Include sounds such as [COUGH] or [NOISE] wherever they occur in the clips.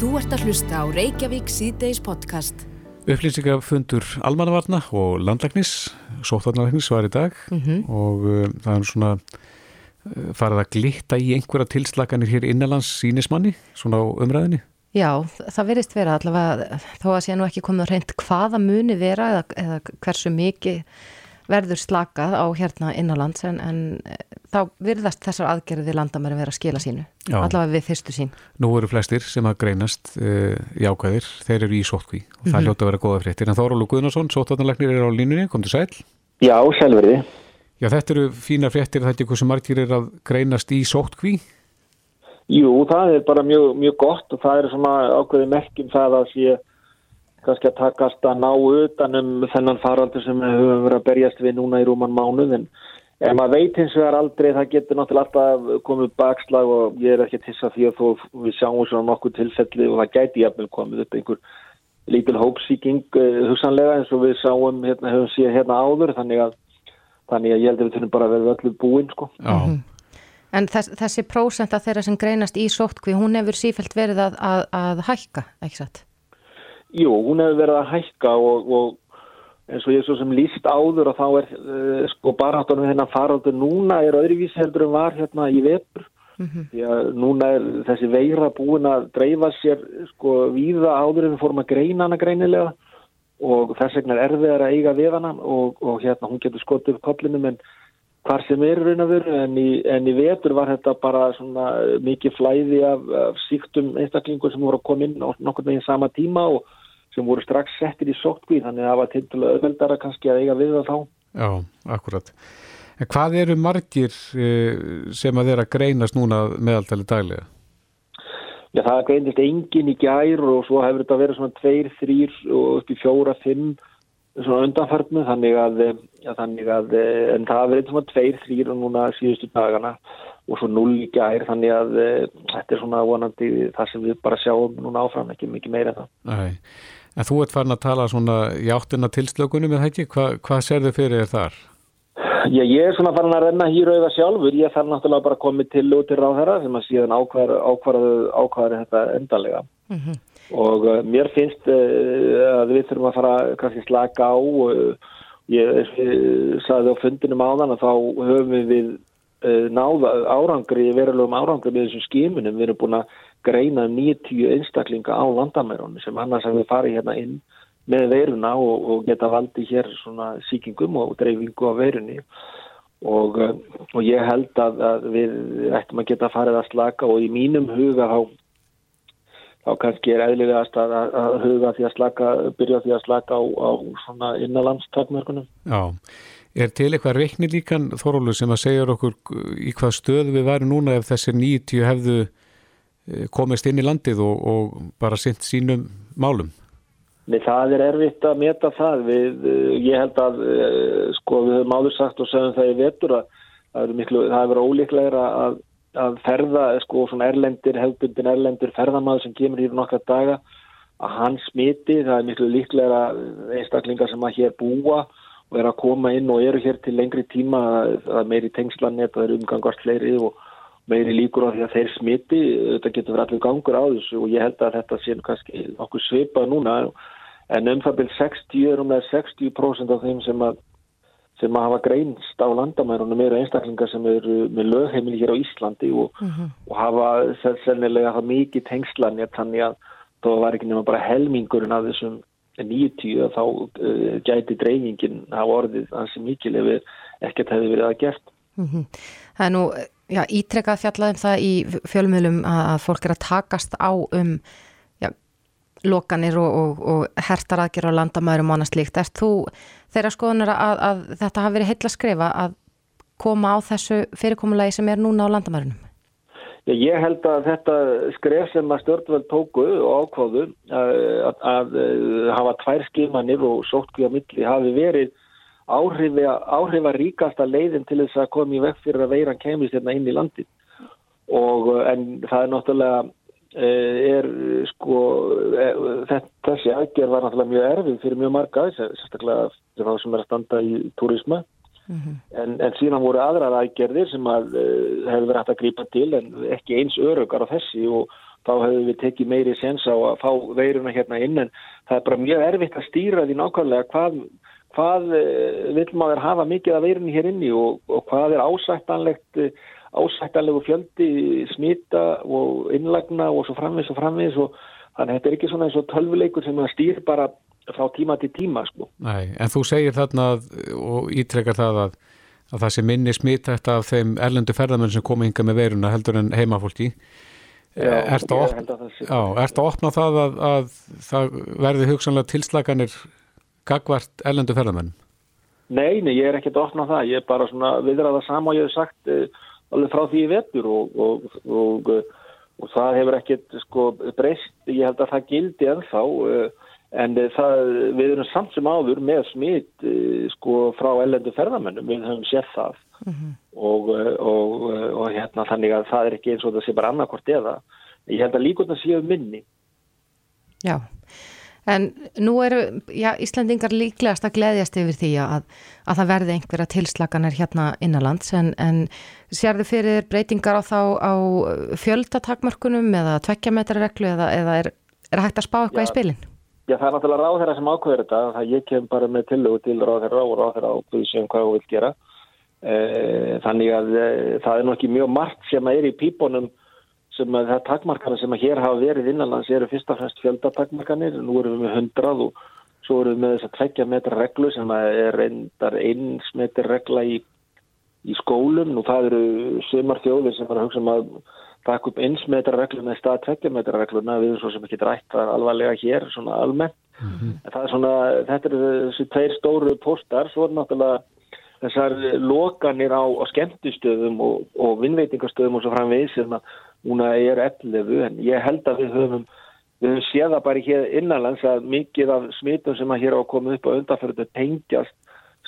Þú ert að hlusta á Reykjavík síðdeis podcast. Upplýsingafundur almannavarna og landlæknis, sóttvarnarlæknis var í dag Mhm. og uh, það er svona uh, farið að glitta í einhverja tilslaganir hér innanlands sínismanni, svona á umræðinni. Já, það verðist vera allavega þó að sé nú ekki komið á reynd hvaða muni vera eða, eða hversu mikið verður slakað á hérna innanlands en, en eh, þá virðast þessar aðgerði landamæri vera að skila sínu Já. allavega við fyrstu sín. Nú eru flestir sem að greinast uh, jákvæðir, þeir eru í sótkví og það Mhm. hljóta að vera góða fréttir. En Þórólu Guðnarsson, sóttvarnarlæknir er á línunni, kom til sæl. Já, selveriði. Já, þetta eru fínar fréttir, þetta er hversu margir er að greinast í sótkví. Jú, það er bara mjög, mjög gott og það er svona ákveði merkjum það að sé kannski að takast að ná utan um þennan faraldur sem við höfum verið að berjast við núna í rúman mánuð en maður veit hins vegar aldrei það getur náttúrulega alltaf komið bakslag og ég er ekki að tissa því að þó við sjáum svona nokkuð tilfelli og það gæti jafnvel komið upp einhver lítil hópsíking uh, hugsanlega eins og við sáum hérna, höfum séð hérna áður þannig að, þannig að ég held að við þurfum bara að vera öllu búin sko. Já, En þess, þessi prósenta þeirra sem greinast í sóttkví, hún hefur sífælt verið að, að, að hækka, ekki satt? Jú, hún hefur verið að hækka og, og eins og ég svo sem líst áður og þá er uh, sko baráttunum þennan faraldur núna er öðruvísi heldur en var hérna í vefur því að núna er þessi veira búin að dreifa sér sko víða áður en við fórum að greina hana greinilega og þess vegna er erfiðar að eiga við hana og, og hérna hún getur skotið upp kollinum en hvar sem er raun að veru en í, en í vetur var þetta bara svona mikið flæði af, af síktum einstaklingur sem voru að koma inn á nokkur meginn sama tíma og sem voru strax settir í sótkví þannig að það var til öðveldara kannski að eiga við það þá. já, akkurat. En hvað eru margir uh, sem að þeirra greinast núna meðaltali daglega? Já, það greindist engin í gær og svo hefur þetta verið svona tveir, þrýr og upp í fjóra, fimm svona undanfarnu þannig að, ja, þannig að en það hefur verið svona tveir, þrýr og núna síðustu dagana og svo null í gær þannig að e, þetta er svona vonandi það sem við bara sjáum núna áfram ekki mikið meira en það. Nei. En þú ert farin að tala svona í áttina tilslökunum eða ekki? Hva, hvað serðu fyrir þér þar? Já, ég er svona farin að renna hýra auða sjálfur, ég þarf náttúrulega bara að koma til út til ráðherra sem að síðan ákvæður, ákvæður þetta endalega og uh, mér finnst uh, að við þurfum að fara kannski slaka á og uh, ég, saði á fundinum áðan að þá höfum við uh, náða árangri, verulegum árangri með þessum skimunum, við erum búin að greina um 90 einstaklinga á landamærunum sem annars hefur farið hérna inn með veiruna og, og geta valdi hér svona síkingum og dreifingu á veirunni og, uh, og ég held að, að við ættum að geta farið að slaka og í mínum huga þá þá kannski er eðlilegast að, að, huga því að slaka, byrja því að slaka á, á svona innanlandstakmörkunum. Já, er til eitthvað reikni líkan Þórólu sem að segja okkur í hvað stöðu við varum núna ef þessir 90 hefðu eh, komist inn í landið og, og bara sint sínum málum? Nei, það er erfitt að meta það. Við, uh, ég held að, uh, sko, við höfum áður sagt og segjum það í vetur að það verið ólíklegra að, að ferða, sko, svona erlendir, hefbundin erlendir ferðamaður sem kemur hér nokkra daga að hann smiti, það er miklu líklegra einstaklingar sem að hér búa og er að koma inn og eru hér til lengri tíma, það er meiri tengslanett, það er umgangast fleiri og meiri líkur á því að þeir smiti, þetta getur verið allir gangur á þessu og ég held að þetta sé kannski okkur svipað núna en um það byrj 60 er um með 60% af þeim sem að sem að hafa greinst á landamærunum eru einstaklingar sem eru með lögheimili hér á Íslandi og, og hafa sennilega hafa mikið tengslanir þannig að það var ekki nema bara helmingurinn af þessum 90 að þá uh, gæti dreifingin hafa orðið ansi mikil ef ekkert hefði verið að gert. Það er nú, já, ítrekkað fjallað um það í fjölmiðlum að, fólk er að takast á um já, lokanir og, og, og hertar aðgerra á landamærum og annað slíkt. Erst þú þeirra skoðunar að, að þetta hafi verið heilla að skrifa að koma á þessu fyrirkomulagi sem er núna á landamærunum? Ég held að þetta skref sem að stjórnveld tóku og ákváðu að, að, að hafa tvær skimanir og sótkvíða milli hafi verið áhrifa, ríkasta leiðin til þess að koma í vekk fyrir að veiran kemist hérna inn í landi og en það er náttúrulega er sko þessi aðgerð var náttúrulega mjög erfið fyrir mjög marga sérstaklega þá sem er að standa í turisma en, en síðan voru aðrar aðgerðir sem að hefur verið hægt að grípa til en ekki eins örugar á þessi og þá hefur við tekið meiri sens á að fá veiruna hérna inn en það er bara mjög erfitt að stýra því nákvæmlega hvað, hvað eh, vil maður hafa mikið af veirunni hér inni og, og hvað er ásættanlegt ásættanlegu fjöldi smita og innlagna og svo framvis og framvis og þannig að þetta er ekki svona eins og tölvuleikur sem að stýr bara frá tíma til tíma sko. Nei, en þú segir þarna og ítrekkar það að, að það sé minni smittætt af þeim erlendu ferðamenn sem komi hinga með veiruna heldur en heimafólki að, opna, já, ert að opna það að, að það verði hugsanlega tilslaganir gagvart erlendu ferðamenn? Nei, nei, ég er ekkert að opna það ég er bara svona viðraða sama og ég hef sagt uh, alveg frá því ég vetur og, og, og, og það hefur ekkert sko breyst, ég held að það gildi ennþá uh, En það, við erum samt sem áður með smitt sko frá ellendu ferðamennum, við höfum séð það mm -hmm. og, og, og hérna þannig að það er ekki eins og það sé bara annarkort eða. Ég held að líkotna séu minni. Já, en nú eru já, Íslandingar líklegast að gleyðjast yfir því að, að það verði einhverja tilslaganir hérna innanlands en, en sérðu fyrir breytingar á þá á fjöldatakmörkunum eða tvekkjametrareglu eða, eða er, er hægt að spá eitthvað já. í spilin? Já, það er náttúrulega ráðherra sem ákveður þetta, það ég kem bara með tillögu til ráðherra og ráðherra ákveður sem hvað hún vil gera. E, þannig að e, það er nokkið mjög margt sem er í pípunum sem að það takmarkana sem að hér hafa verið innanlands eru fyrst og fremst fjöldatakmarkanir, nú erum við með hundrað og svo erum við með þess að tveggja metra reglu sem er reyndar eins metra regla í, í skólum, nú það eru sömar þjóðir sem er að hugsa um að takk upp einsmetrarregluna í stað tveggjametrarregluna við erum svo sem ekki drætt alvarlega hér svona almennt. Mm -hmm. það er svona, þetta er þessi tveir stóru postar, svo er náttúrulega þessar lokanir á, á skemmtistöðum og, og vinnveitingastöðum og svo framvegis sem að núna er ellefu en ég held að við höfum við höfum séða bara hér innanlands að mikið af smitum sem að hér á að koma upp á undanfjörðu tengjast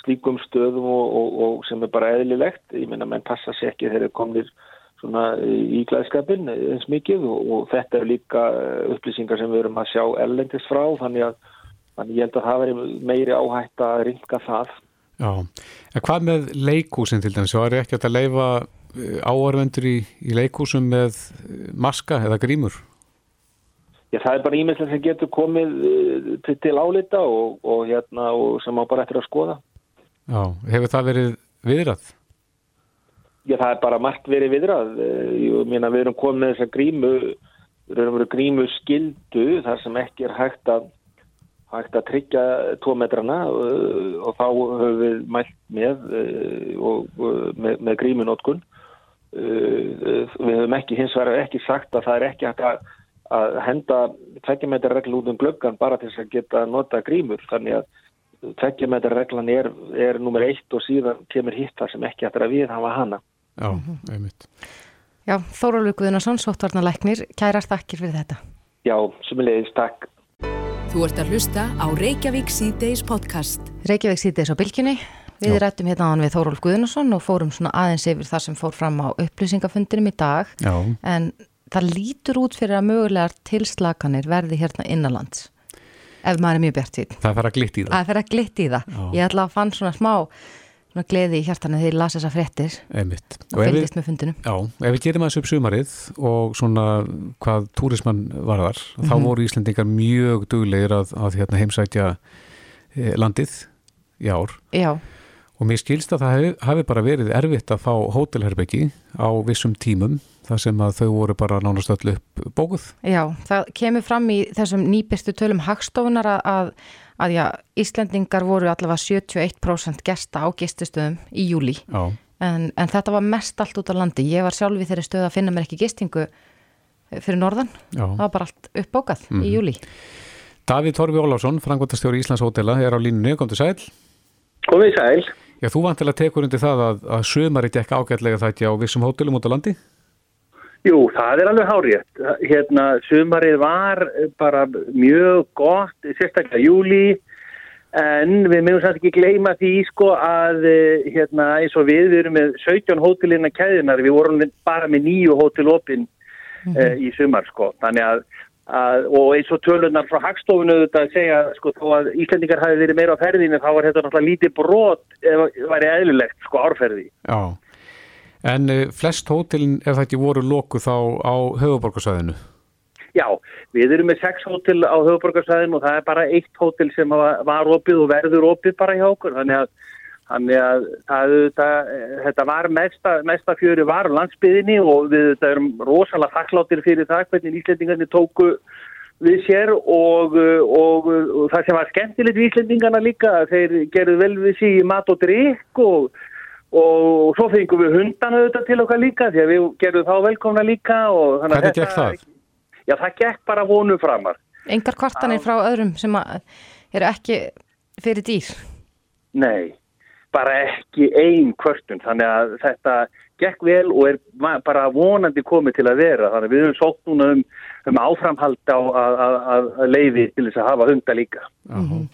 slíkum stöðum og, og, og sem er bara eðlilegt, ég menna menn passa sér ekki þegar komnir svona í glæðskapin eins mikið og, og þetta er líka upplýsingar sem við erum að sjá ellendist frá þannig að þannig ég held að það veri meiri áhætt að ringa það. Já, en hvað með leikúsin til dæmis? Var ekki að leifa eh, áarvendur í, í leikúsum með maska eða grímur? Já, það er bara ímyndlega sem getur komið eh, til, til álita og, og, hérna, og sem á bara eftir að skoða. Já, hefur það verið viðrætt? Já, það er bara margt verið viðrað. Eh, ég meina, við erum komið með þessa grímu, við erum verið grímu skildu þar sem ekki er hægt að, hægt að tryggja tvo metrana eh, og þá höfum við mælt með, eh, og, með, með grímunótkun. Við höfum ekki, hins vegar ekki sagt að það er ekki hægt að, að henda tveggjametrarregl út um glöggan bara til þess að geta nota grímur. Þannig að tveggjametrarreglan er, er nummer eitt og síðan kemur hitt þar sem ekki hægt að við hafa hana. Já, einmitt. Já, Þórólu Guðnarsson, sóttvarnalæknir, kærar takkir fyrir þetta. Já, sumulegis takk. Þú ert að hlusta á Reykjavík C-Days podcast. Reykjavík C-Days á bylginni. Við Já. rættum hérna á hann við Þóról Guðnarsson og fórum svona aðeins yfir það sem fór fram á upplýsingafundinum í dag. Já. En það lítur út fyrir að mögulegar tilslaganir verði hérna innanlands. Ef maður er mjög bjart síðan. Það fer að glitt í það. Það fer að glitt í það. Já. Ég ætla að fann svona smá svona gleði í hjartanu þegar ég las þessa frettir Einmitt. og fylgist með fundinu Já, ef við gerum þessu upp sumarið og svona hvað túrismann varðar mm -hmm. þá mhm. voru Íslandingar mjög duglegir að, að hérna, heimsætja eh, landið í ár Já. Og mér skilst að það hef, hafi bara verið erfitt að fá hótelherbyggi á vissum tímum þar sem að þau voru bara nánast öllu upp bókuð. Já, það kemur fram í þessum nýbestu tölum hagstofunar að að já, Íslendingar voru allavega 71% gesta á gistustöðum í júli en, en þetta var mest allt út á landi. Ég var sjálf í þeirri stöð að finna mér ekki gistingu eh, fyrir norðan. Já. það var bara allt uppbókað mm -hmm. í mhm. júli Davíð Torfi Ólásson, frangvöldastjóri Íslands hótela er á línunni, kom til sæl. Komið sæl Já, þú vantilega tekur undir það að, að sömari dekka ágætlega þetta á vissum hótelum út á landi? Jú, það er alveg hárið. Hérna, sumarið var bara mjög gott, sérstaklega júli, en við meðum samt ekki gleyma því sko að hérna, eins og við, við erum með 17 hótelina kæðinar, við vorum bara með nýju hótelopin mm -hmm. uh, í sumar sko. Þannig að, að, og eins og tölunar frá Hagstofunu þetta segja sko, þó að Íslandingar hafi verið meira á ferðinu, þá var þetta náttúrulega lítið brot, eða væri eðlulegt sko árferði. Já. En uh, flest hótelin, ef ekki voru lóku þá á höfuborgarsæðinu? Já, við erum með sex hótel á höfuborgarsæðin og það er bara eitt hótel sem var opið og verður opið bara hjá okkur. Þannig að, þannig að það, það, þetta var mesta, mesta fjöri var landsbyðinni og við erum rosalega þakkláttir fyrir það hvernig Íslandingarnir tóku við sér og, og, og það sem var skemmtilegt við Íslandingarna líka, þeir gerðu vel við sí mat og drikk og og svo fengum við hundana auðvitað til okkar líka því að við gerðum þá velkomna líka Hvernig gekk það? Já, það gekk bara vonum framar Engar kvartanir frá öðrum sem eru ekki fyrir dýr? Nei, bara ekki ein kvartun, þannig að þetta gekk vel og er bara vonandi komið til að vera, þannig að við höfum sótt núna um, um áframhald á að leiði til þess að hafa hunda líka mm -hmm.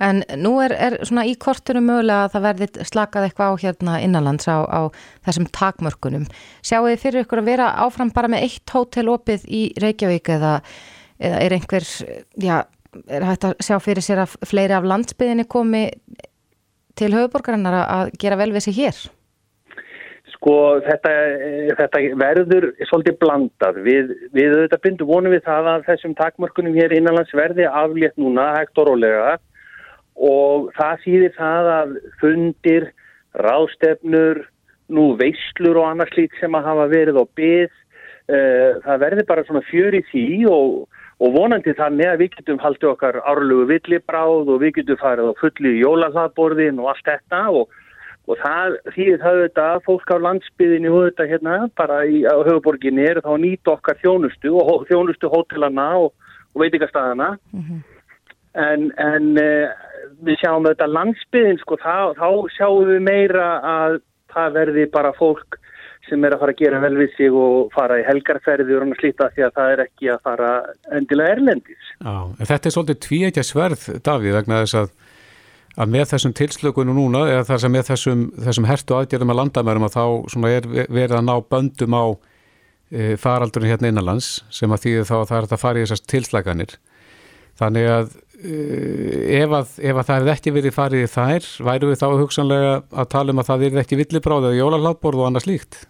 En nú er, er svona í kortunum mögulega að það verði slakað eitthvað á hérna innanlands á, á þessum takmörkunum. Sjáu þið fyrir ykkur að vera áfram bara með eitt hótel opið í Reykjavík eða, eða er einhver, já, er hægt að sjá fyrir sér að fleiri af landsbyðinni komi til höfuborgarinnar að gera vel við sig hér? Sko þetta, þetta verður svolítið blandað. Við, við auðvitað bindum vonum við það að þessum takmörkunum hér innanlands verði aflétt núna hægt og rólega og það þýðir það að fundir, rástefnur, nú veislur og annars lít sem að hafa verið á byggð, eh, það verður bara svona fjör í því og, og vonandi þannig að við getum haldið okkar árlugu villibráð og við getum farið á fulli jólahlaðborðin og allt þetta og, og það þýðir það auðvitað að fólk á landsbyðinni og þetta hérna bara í höfuborginni er þá nýtt okkar þjónustu og þjónustu hótelana og, og veitingastæðana. Mm -hmm. En, en uh, við sjáum þetta landsbyðin sko, þá, þá sjáum við meira að það verði bara fólk sem er að fara að gera vel við sig og fara í helgarferði og slíta því að það er ekki að fara endilega erlendis. Já, en þetta er svolítið tvíætja sverð, Davíð, vegna þess að, að með þessum tilslökunum núna, eða þess að með þessum, þessum hertu aðgerðum að landamærum að þá er verið að ná böndum á e, faraldurinn hérna innanlands sem að því þá að það er að fara í þessast tilslaganir. Þannig að Eh, ef að, ef að það hefði ekki verið farið í þær, væru við þá hugsanlega að tala um að það er ekki villibráð eða jólarláttborð og annað slíkt?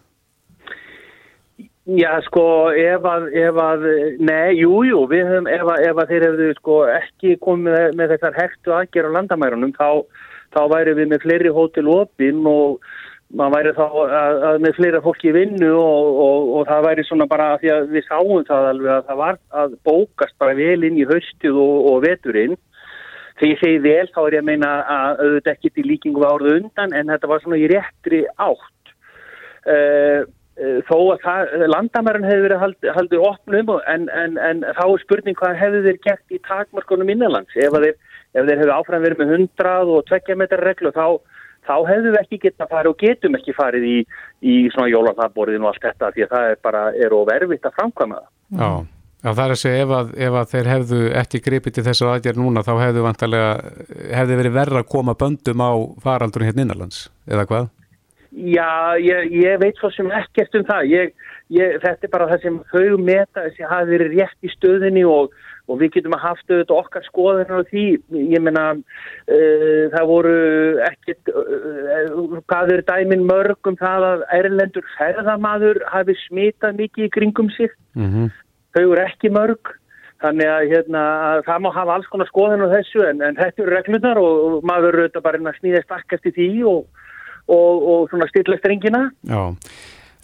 Já, sko, ef að, ef að nei, jú, jú, við höfum, ef að, ef að þeir hefðu sko ekki komið með, með þessar heftu aðgerð á landamærunum, þá, þá væri við með fleiri hótel opinn og maður væri þá að, að með fleira fólki vinnu og, og, og það væri svona bara því að við sáum það alveg að það var að bókast bara vel inn í haustið og, og veturinn. Þegar ég segi vel þá er ég að meina að auðvitað ekki til líkingu árið undan en þetta var svona í réttri átt. Uh, uh, þó að landamæran hefur verið haldið haldi opnum en, en, en þá er spurning hvað hefur þeir gert í takmarkunum innanlands ef þeir, ef þeir hefur áfram verið með 100 og 20 metrar reglu þá þá hefðum við ekki gett að fara og getum ekki farið í, í svona jólarnaborðin og allt þetta því að það er bara, er overvitt að framkvæma það. Já, já það er að segja ef að, ef að þeir hefðu ekki gripið til þessar aðgerð núna þá hefðu vantarlega, hefðu verið verið að koma böndum á faraldurinn hérna innanlands, eða hvað? Já, ég, ég veit svo sem ekkert um það. Ég, ég, þetta er bara það sem þau meta þessi hafi verið rétt í stöðinni og og við getum að haft auðvitað okkar skoðunar á því, ég menna uh, það voru ekkert uh, hvað er dæmin mörg um það að erlendur ferðamadur hafi smitað mikið í kringum sig mm -hmm. þau eru ekki mörg þannig að hérna, það má hafa alls konar skoðunar á þessu en, en þetta eru reglunar og, og maður eru auðvitað bara að snýða stakkast í því og, og, og svona stilla strengina Já.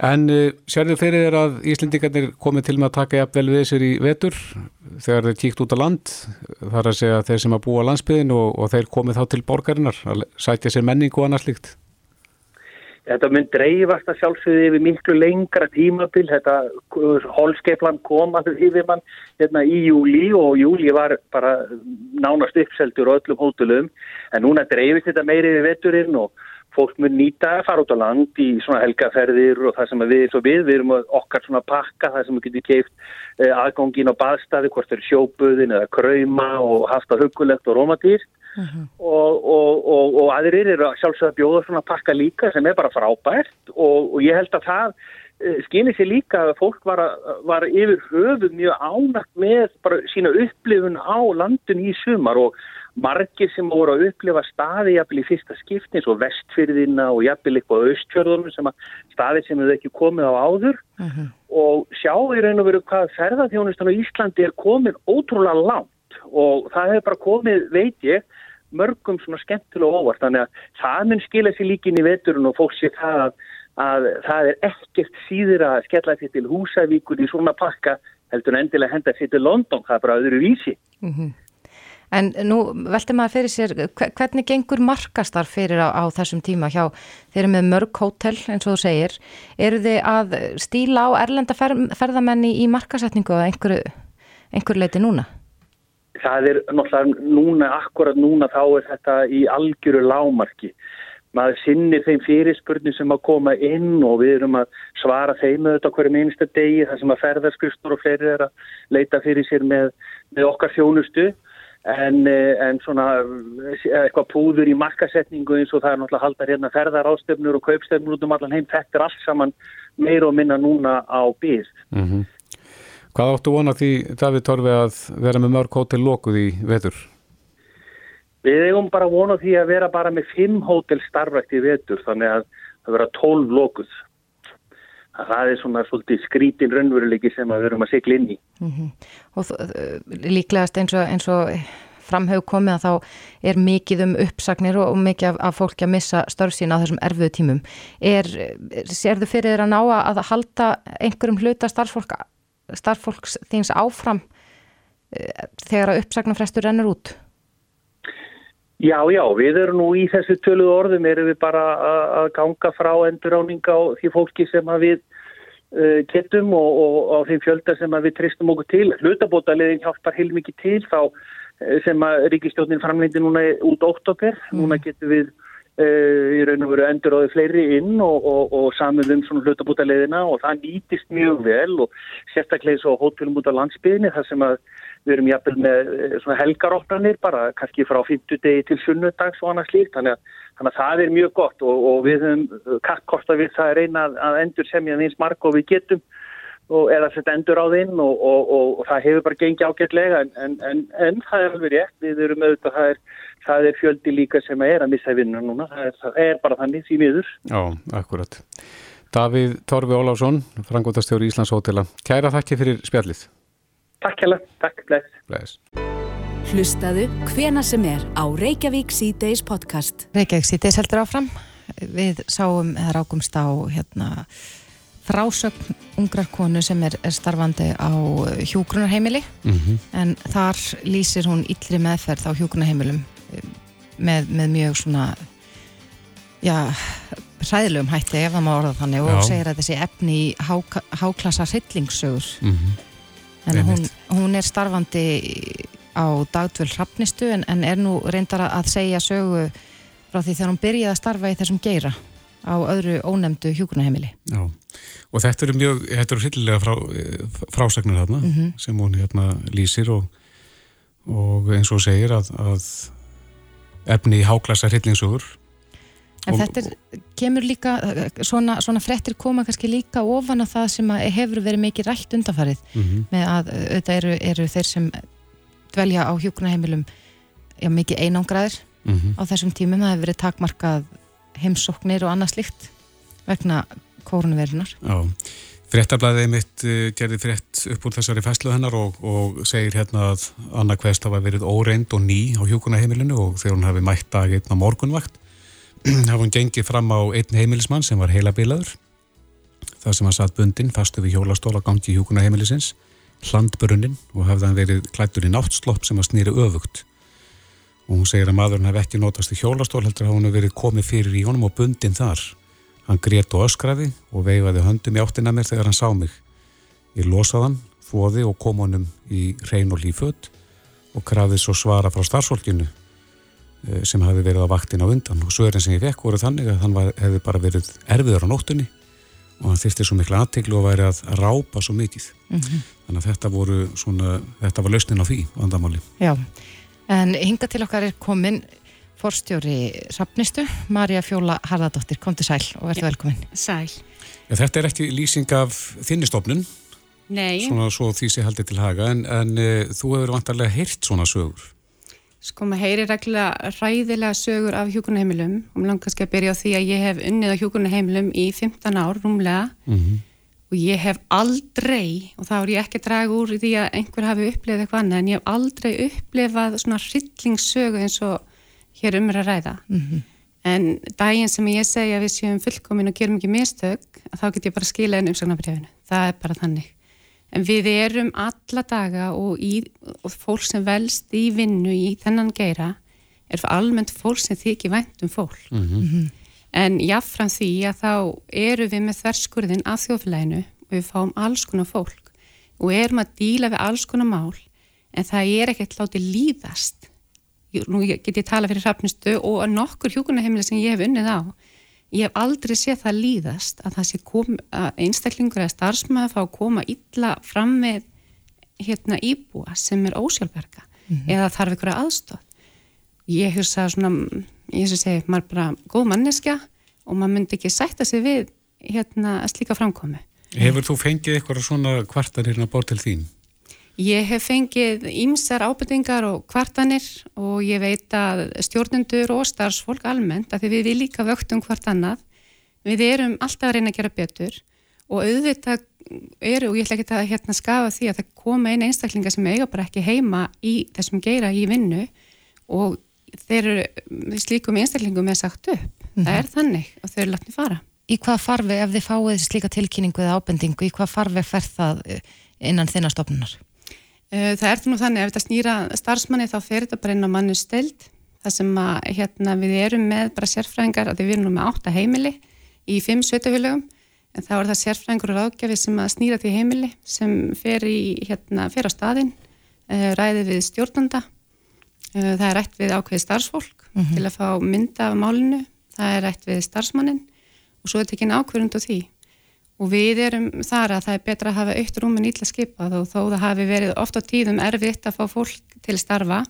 En uh, sérðu fyrir þér að Íslendingarnir komið til með að taka jafnvel við þessir í vetur þegar þeir tíkt út á land? Þar að segja þeir sem að búa landsbyðin og, og þeir komið þá til borgarinnar að sætja sér menning og annars líkt? Þetta mynd dreifast að sjálfsögði yfir miklu lengra tímabil, þetta holskeiplan kom að yfir mann hérna, í júli og júli var bara nánast uppseldur og öllum hótulum en núna dreifist þetta meiri yfir veturinn og fólk mun nýta að fara út á land í svona helgaferðir og það sem við erum við, við erum okkar svona pakka það sem við getum keift eh, aðgóngin á baðstaði, hvort þeir sjóbuðin eða krauma og haft að hugulegt og rómatýrt uh mhm. -huh. og, og, og, og aðrir eru sjálfsög að bjóða svona pakka líka sem er bara frábært og ég held að það eh, skilir sér líka að fólk var, að, var yfir höfuð mjög ánægt með bara sína upplifun á landun í sumar og margir sem voru að upplifa staði jafnvel í fyrsta skipti eins og vestfyrðina og jafnvel eitthvað austfjörðunum sem að staði sem hefur ekki komið á áður uh -huh. og sjá í raun og veru hvað ferðarþjónustan á Íslandi er komið ótrúlega langt og það hefur bara komið, veit ég, mörgum svona skemmtilega óvart þannig að það mun skila sér líkin í veturinn og fólk sér það að, að það er ekkert síður að skella sér til húsavíkur í svona pakka heldur endilega henda sér til London, það er bara öðru vísi. Uh mhm. -huh. En nú veltum maður fyrir sér, hvernig gengur markastar fyrir á, á þessum tíma hjá þeir eru með mörg hótel eins og þú segir, eru þið að stíla á erlenda fer, ferðamenni í markasetningu að einhverju, einhverju leiti núna? Það er náttúrulega núna, akkurat núna þá er þetta í algjöru lámarki. Maður sinnir þeim fyrirspurning sem að koma inn og við erum að svara þeim auðvitað hverju minnsta degi þar sem að ferðarskustur og fleiri er að leita fyrir sér með, með okkar þjónustu en, eh, en svona eh, eitthvað púður í markasetningu eins og það er náttúrulega haldar hérna ferðar ástöfnur og kaupstöfnur út um allan heim þetta er allt saman meir og minna núna á býð mm -hmm. Hvað áttu vona því David Torfi að vera með mörg hótel lokuð í vetur? Við eigum bara vona því að vera bara með fimm hótel starfrækt í vetur þannig að það vera tólf lokuð það er svona svolítið skrítin raunveruleiki sem við verum að sigla inn í. Mm -hmm. Og líklegast eins og, eins og framhau komið að þá er mikið um uppsagnir og, og mikið af, af fólki að missa störf sín á þessum erfiðu tímum. Er, sér þau fyrir að ná að halda einhverjum hluta starffólk, starffólks þings áfram eh, þegar að uppsagnarfrestur rennur út? Já, já, við erum nú í þessu töluðu orðum, erum við bara að ganga frá enduráninga á því fólki sem við uh, getum og, og á þeim fjölda sem við tristum okkur til. Hlutabótaliðin hjálpar heilmikið til þá uh, sem að Ríkistjónin framleindi núna út óttoper. Mm. Núna getum við uh, í raun og veru enduráði fleiri inn og, og, og samið um svona hlutabótaliðina og það nýtist mjög vel og sérstaklega svo hótelum út á landsbygðinni þar sem að Við erum jæfnvel með eh, svona helgaróttanir bara kannski frá 50 degi til sunnudags og annað slíkt þannig að, þannig að það er mjög gott og, og við höfum eh, kakkkorta við það að reyna að endur semja eins marg og við getum og eða setja endur á þinn og, og, það hefur bara gengið ágætlega en, en, en, en það er alveg rétt, við erum auðvitað, það er, það er fjöldi líka sem er að missa vinnu núna, það er, það er bara þannig því miður. Já, akkurat. Davíð Torfi Óláfsson, frangóttastjóri Íslands Hótela, kæra þakki fyrir spjallið. Takk hella, takk, bless. bless. Hlustaðu hvena sem er á Reykjavík C-Days podcast. Reykjavík C-Days heldur áfram. Við sáum, eða rákumst á hérna, frásögn ungrar konu sem er, er starfandi á hjógrunarheimili mm -hmm. en þar lýsir hún yllri meðferð á hjógrunarheimilum með, með mjög svona já, hræðilegum hætti ef það má orða þannig og já. segir að þessi efni í há, háklassa hryllingssögur mm -hmm en hún, hún er starfandi á dagdvöld hrappnistu en, en er nú reyndar að segja sögu frá því þegar hún byrjaði að starfa í þessum geira á öðru ónemdu hjúkunaheimili Já, og þetta eru mjög þetta eru hillilega frá, frásagnir þarna mm -hmm. sem hún hérna lýsir og, og eins og segir að, að efni í háklassa hillingsúr En þetta er, kemur líka, svona, svona frettir koma kannski líka ofan á það sem hefur verið mikið rætt undanfarið mm -hmm. með að auðvitað eru, eru þeir sem dvelja á hjókunaheimilum mikið einangraðir mm -hmm. á þessum tímum. Það hefur verið takmarkað heimsóknir og annað slikt vegna kórunverðinar. Já, frettablaðið mitt gerði frett upp úr þessari fæslu hennar og, og segir hérna að Anna Kvest hafa verið óreind og ný á hjókunaheimilinu og þegar hún hafi mætt daginn á morgunvakt [CLEARS THROAT] hafa hún gengið fram á einn heimilismann sem var heilabilaður. Það sem hann satt bundin fastu við hjólastóla gangi í hjúkuna heimilisins hlandbrunnin og hafði hann verið klættur í náttslopp sem að snýri öfugt. Og hún segir að maðurinn hef ekki notast í hjólastól heldur að hún hef verið komið fyrir í honum og bundin þar. Hann grét og öskraði og veifaði höndum í áttina mér þegar hann sá mig. Ég losaði hann, fóði og kom honum í reyn og líföld og krafði svo svara frá starfsfólkinu sem hafi verið á vaktin á undan og svörin sem ég fekk voru þannig að hann var, hefði bara verið erfiður á nóttunni og hann þyrsti svo miklu aðteglu og væri að rápa svo mikið mm -hmm. þannig að þetta voru svona, þetta var lausnin á því vandamáli. Já, en hinga til okkar er komin forstjóri Rappnistu, Marja Fjóla Harðardóttir, kom til sæl og verður velkomin. Sæl. Já, þetta er ekki lýsing af þinnistofnun Nei. Svona svo því sé haldið til haga en, en e, þú hefur vantarlega heyrt svona sögur Sko maður heyri reglulega ræðilega sögur af hjúkunarheimilum og mér langar kannski að byrja á því að ég hef unnið á hjúkunarheimilum í 15 ár rúmlega mm -hmm. og ég hef aldrei, og þá er ég ekki að draga úr því að einhver hafi upplifað eitthvað annað en ég hef aldrei upplifað svona hryllingssögu eins og hér um er að ræða. Mm -hmm. En daginn sem ég segja að við séum fullkomin og gerum ekki mistök, þá get ég bara skila einn umsagnabriðinu. Það er bara þannig en við erum alla daga og, í, og fólk sem velst í vinnu í þennan geira er almennt fólk sem þykir væntum fólk. Mm -hmm. en jáfnfram því að þá eru við með þverskurðin af þjóðfélaginu og við fáum alls konar fólk og erum að díla við alls konar mál en það er ekkert látið líðast. Nú get ég tala fyrir hrappnistu og nokkur hjókunarheimili sem ég hef unnið á ég hef aldrei séð það líðast að það sé kom, að einstaklingur eða starfsmæður fá að koma illa fram með hérna íbúa sem er ósjálfverka mm -hmm. eða þarf ykkur aðstof ég hugsa svona ég sem segi, maður er bara góð manneskja og maður myndi ekki sætta sig við hérna að slíka framkomi Hefur þú fengið eitthvað svona kvartar hérna bort til þín? Ég hef fengið ímsar ábyrtingar og kvartanir og ég veit að stjórnendur og starfsfólk almennt að því við við líka vöktum hvart annað. Við erum alltaf að reyna að gera betur og auðvitað eru og ég ætla ekki að hérna skafa því að það koma einn einstaklinga sem eiga bara ekki heima í þessum geira í vinnu og þeir eru slíkum einstaklingum er sagt upp. Mm -hmm. Það er þannig og þau eru látni fara. Í hvað farfi ef þið fáið slíka tilkynningu eða ábendingu, í hvað farfi fer það innan þinnastofnunar? Eh, það er þannig ef þetta snýra starfsmanni þá fer þetta bara inn á mannu steld það sem að hérna, við erum með bara sérfræðingar að við erum nú með átta heimili í fimm sveitafélögum en þá er það sérfræðingur og ráðgjafi sem að snýra til heimili sem fer, í, hérna, fer á staðin eh, ræði við stjórnanda eh, það er rætt við ákveði starfsfólk mm -hmm. til að fá mynda af málinu það er rætt við starfsmannin og svo er þetta ekki ákverðund á því og við erum þar að það er betra að hafa aukt rúmin ítla skipað og þó það hafi verið oft á tíðum erfitt að fá fólk til starfa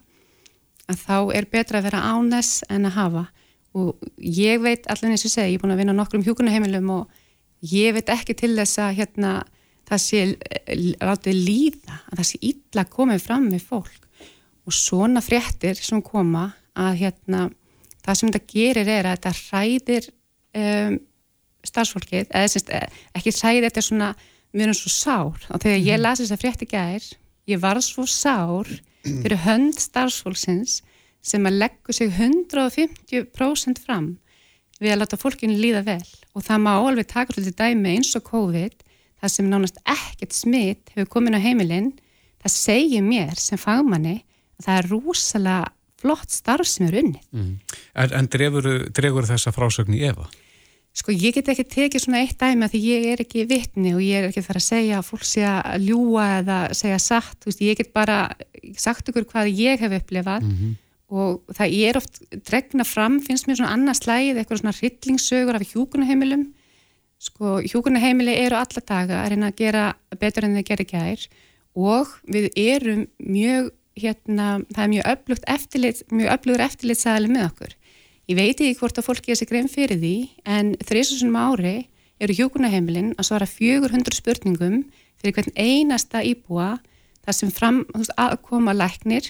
að þá er betra að vera áness en að hafa. Og ég veit allir eins og segja, ég er búin að vinna nokkrum hjókunaheimilum og ég veit ekki til þess að hérna, það sé látið líða, að það sé ítla komið fram með fólk. Og svona fréttir sem koma að hérna, það sem þetta gerir er að þetta hræðir um, starfsfólkið, eða sérst, eh, ekki sæði þetta svona, við erum svo sár og þegar ég mhm. lasi þess að frétti gær ég var svo sár fyrir hönd starfsfólksins sem að leggu sig 150% fram við að láta fólkinu líða vel og það má alveg taka svolítið dæmi eins og COVID það sem nánast ekkert smitt hefur komin á heimilinn það segir mér sem fagmanni að það er rúsalega flott starf sem er unni mm. En, en drefur þessa frásögn í Eva? Sko ég get ekki tekið svona eitt dæmi að því ég er ekki vittni og ég er ekki þar að segja að fólk sé að ljúa eða segja satt, veist, ég get bara sagt ykkur hvað ég hef upplefað mm -hmm. og það er oft dregna fram, finnst mér svona annars slæð eitthvað svona hrillingssögur af hjúkunaheimilum sko hjúkunaheimili eru alla daga að reyna að gera betur en þeir gera gær og við erum mjög hérna, það er mjög öflugt eftirlit, mjög öflugur eftirlitsæðali með okkur Ég veit ekki hvort að fólki er sér grein fyrir því en þrjusunum ári eru hjókunaheimilinn að svara 400 spurningum fyrir hvern einasta íbúa þar sem fram aðkoma læknir,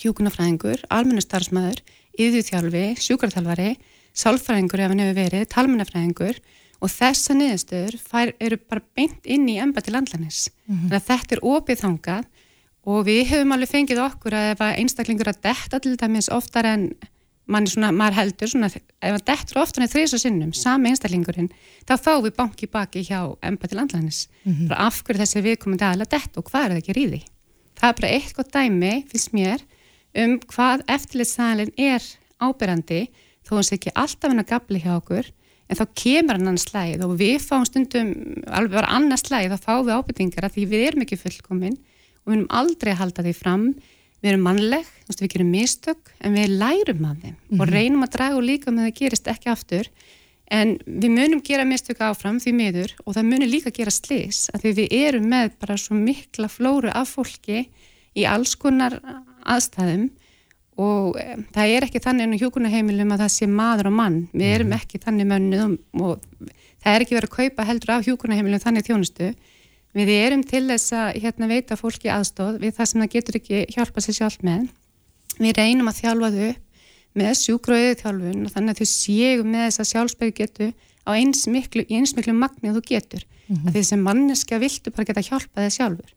hjókunafræðingur, almennustarfsmæður, yðjúþjálfi, sjúkarþjálfari, sálfræðingur ef hann hefur verið, talmennafræðingur og þessa niðurstöður fær, eru bara beint inn í emba til landlænis. Mm -hmm. Þannig að þetta er opið þangað og við hefum alveg fengið okkur að ef einstaklingur að detta til dæmis oftar en Svona, maður heldur svona, ef það dettur oftan eða þrýsa sinnum, sami einstaklingurinn þá fáum við banki baki hjá emba til andlæðnis, mm -hmm. af hverju þessi viðkomandi aðla dett og hvað er það ekki ríði það er bara eitt gott dæmi, finnst mér um hvað eftirlitstæðalinn er ábyrrandi, þó hans ekki alltaf henn að gabli hjá okkur en þá kemur hann annar slæð og við fáum stundum alveg bara annar slæð, þá fáum við ábyrtingar að því við erum ekki fullkominn og við erum aldrei að halda því fram við erum mannleg, við gerum mistök en við lærum af þeim mm -hmm. og mhm. reynum að draga og líka með það gerist ekki aftur en við munum gera mistök áfram því miður og það munum líka gera slis að því við erum með bara svo mikla flóru af fólki í alls konar aðstæðum og e, það er ekki þannig ennum hjókunaheimilum að það sé maður og mann við erum mhm. ekki þannig mönnuð og það er ekki verið að kaupa heldur af hjókunaheimilum þannig þjónustu Við erum til þess að hérna, veita fólki aðstóð við það sem það getur ekki hjálpa sér sjálf með. Við reynum að þjálfa þau með sjúkröðið þjálfun og þannig að þau séu með þessa sjálfsbyggu getu á eins miklu, eins miklu magni að þú getur. Mm -hmm. að því sem manneska viltu bara geta hjálpa þig sjálfur.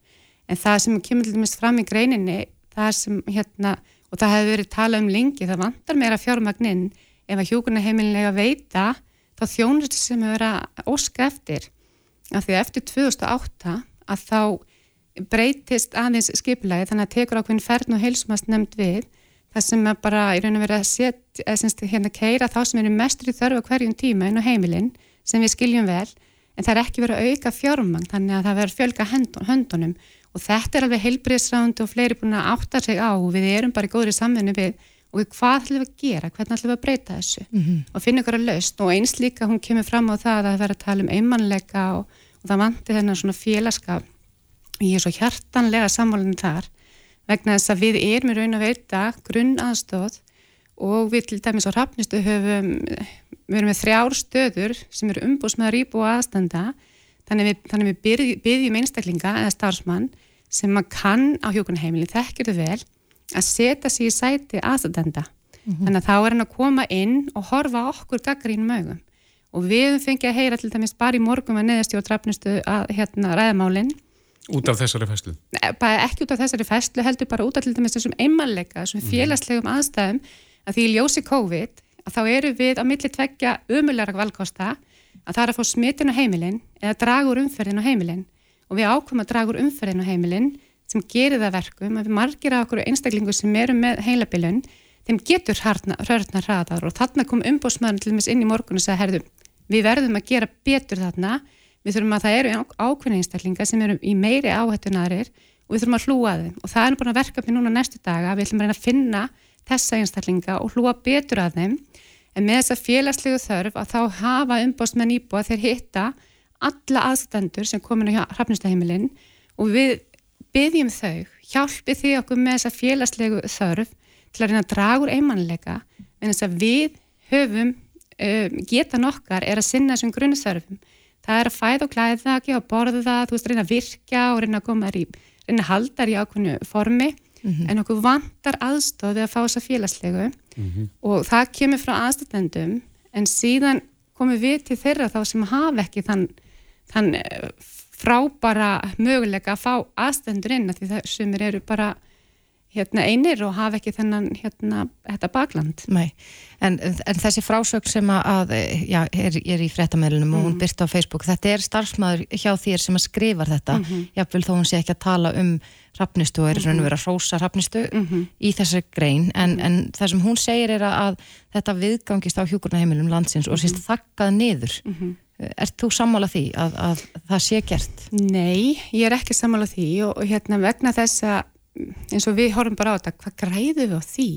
En það sem kemur til dæmis fram í greininni það sem hérna og það hefur verið talað um lengi, það vantar meira fjármagninn ef að hjókunarheimilinlega veita þá þjónustu sem hefur að óska eftir af því að eftir 2008 að þá breytist aðeins skipulagi þannig að tekur ákveðin færn og heilsumast nefnd við það sem er bara í raun og verið að setja eða semst hérna keira þá sem eru mestur í þörfu hverjum tíma inn á heimilin sem við skiljum vel en það er ekki verið að auka fjármang þannig að það verður fjölga höndunum. Og þetta er alveg heilbriðsránd og fleiri búin að átta sig á við erum bara í góðri samfunni við og hvað ætlum við að gera, hvernig ætlum við að breyta þessu? Mm -hmm. og finna ykkur að laust og eins líka hún kemur fram á það að það verður að tala um einmannleika og, og það vanti þennan svona félagskap. Og ég er svo hjartanlega sammálinn þar vegna þess að við erum í raun að veita grunn aðstóð og við til dæmis á rafnistu höfum við erum með þrjár stöður sem eru umbúsmaður íbúa aðstanda. Þannig við, þannig við byrjum, einstaklinga eða starfsmann sem maður kann á hjókunheimili, þekkir þau vel að setja sér í sæti aðstanda mm -hmm. þannig að þá er hann að koma inn og horfa okkur gaggrínum augum og við fengið að heyra til dæmis bara í morgum að neðastjóð drafnustu að hérna ræðamálinn Út af þessari? Bara ekki út af þessari fæslu, heldur bara út af til dæmis þessum einmanleika, þessum mhm. félagslegum aðstæðum að því í ljósi COVID að þá eru við á milli tveggja umulega valkosta að það er að fá smitin á heimilin eða dragur umferðin á heimilin og við ákvæmum að dragur umferðin á heimilin sem gerir það verkum að margir af okkur einstaklingu sem eru með heilabilun þeim getur hörna hraðar og þarna kom umbósmaðurinn til dæmis inn í morgun og sagði herðu, við verðum að gera betur þarna. Við þurfum að það eru ákveðna einstaklinga sem eru í meiri áhættunarir og við þurfum að hlúa þeim. Og það er bara verkefni núna næstu daga, við ætlum að reyna að finna þessa einstaklinga og hlúa betur að þeim. En með þessa félagslegu þörf að þá hafa umbósmenn íbúa þeir hitta alla aðstendur sem komin á hrafnistaheimilinn og við byggjum þau, hjálpi því okkur með þessa félagslegu þörf til að reyna að draga úr einmannleika en þess að við höfum um, getan okkar er að sinna þessum grunnþörfum. Það er að fæða og klæða ekki og borða það, þú veist, reyna að virka og reyna að koma í, reyna að halda þær í ákveðnu formi mm -hmm. en okkur vantar aðstofið að fá þessa félagslegu mm -hmm. og það kemur frá aðstofendum en síðan komum við til þeirra þá sem hafa ekki þann, þann frábara möguleika að fá aðstendur inn að því það sem eru bara hérna, einir og hafa ekki þennan hérna, þetta bakland. Nei, en, en þessi frásögn sem að já, er, er í frettamælunum mm. og hún mhm. byrst á Facebook, þetta er starfsmæður hjá þér sem að skrifa þetta, mm -hmm. jáfnvel þó hún sé ekki að tala um rafnistu og er mhm. vera að rósa rafnistu mm -hmm. í þessari grein, en, mhm. en það sem hún segir er að þetta viðgangist á hjúkurnaheimilum landsins og sést þakkað niður Er þú sammála því að, að það sé gert? Nei, ég er ekki sammála því og, og hérna vegna þess að eins og við horfum bara á þetta, hvað græðu við á því?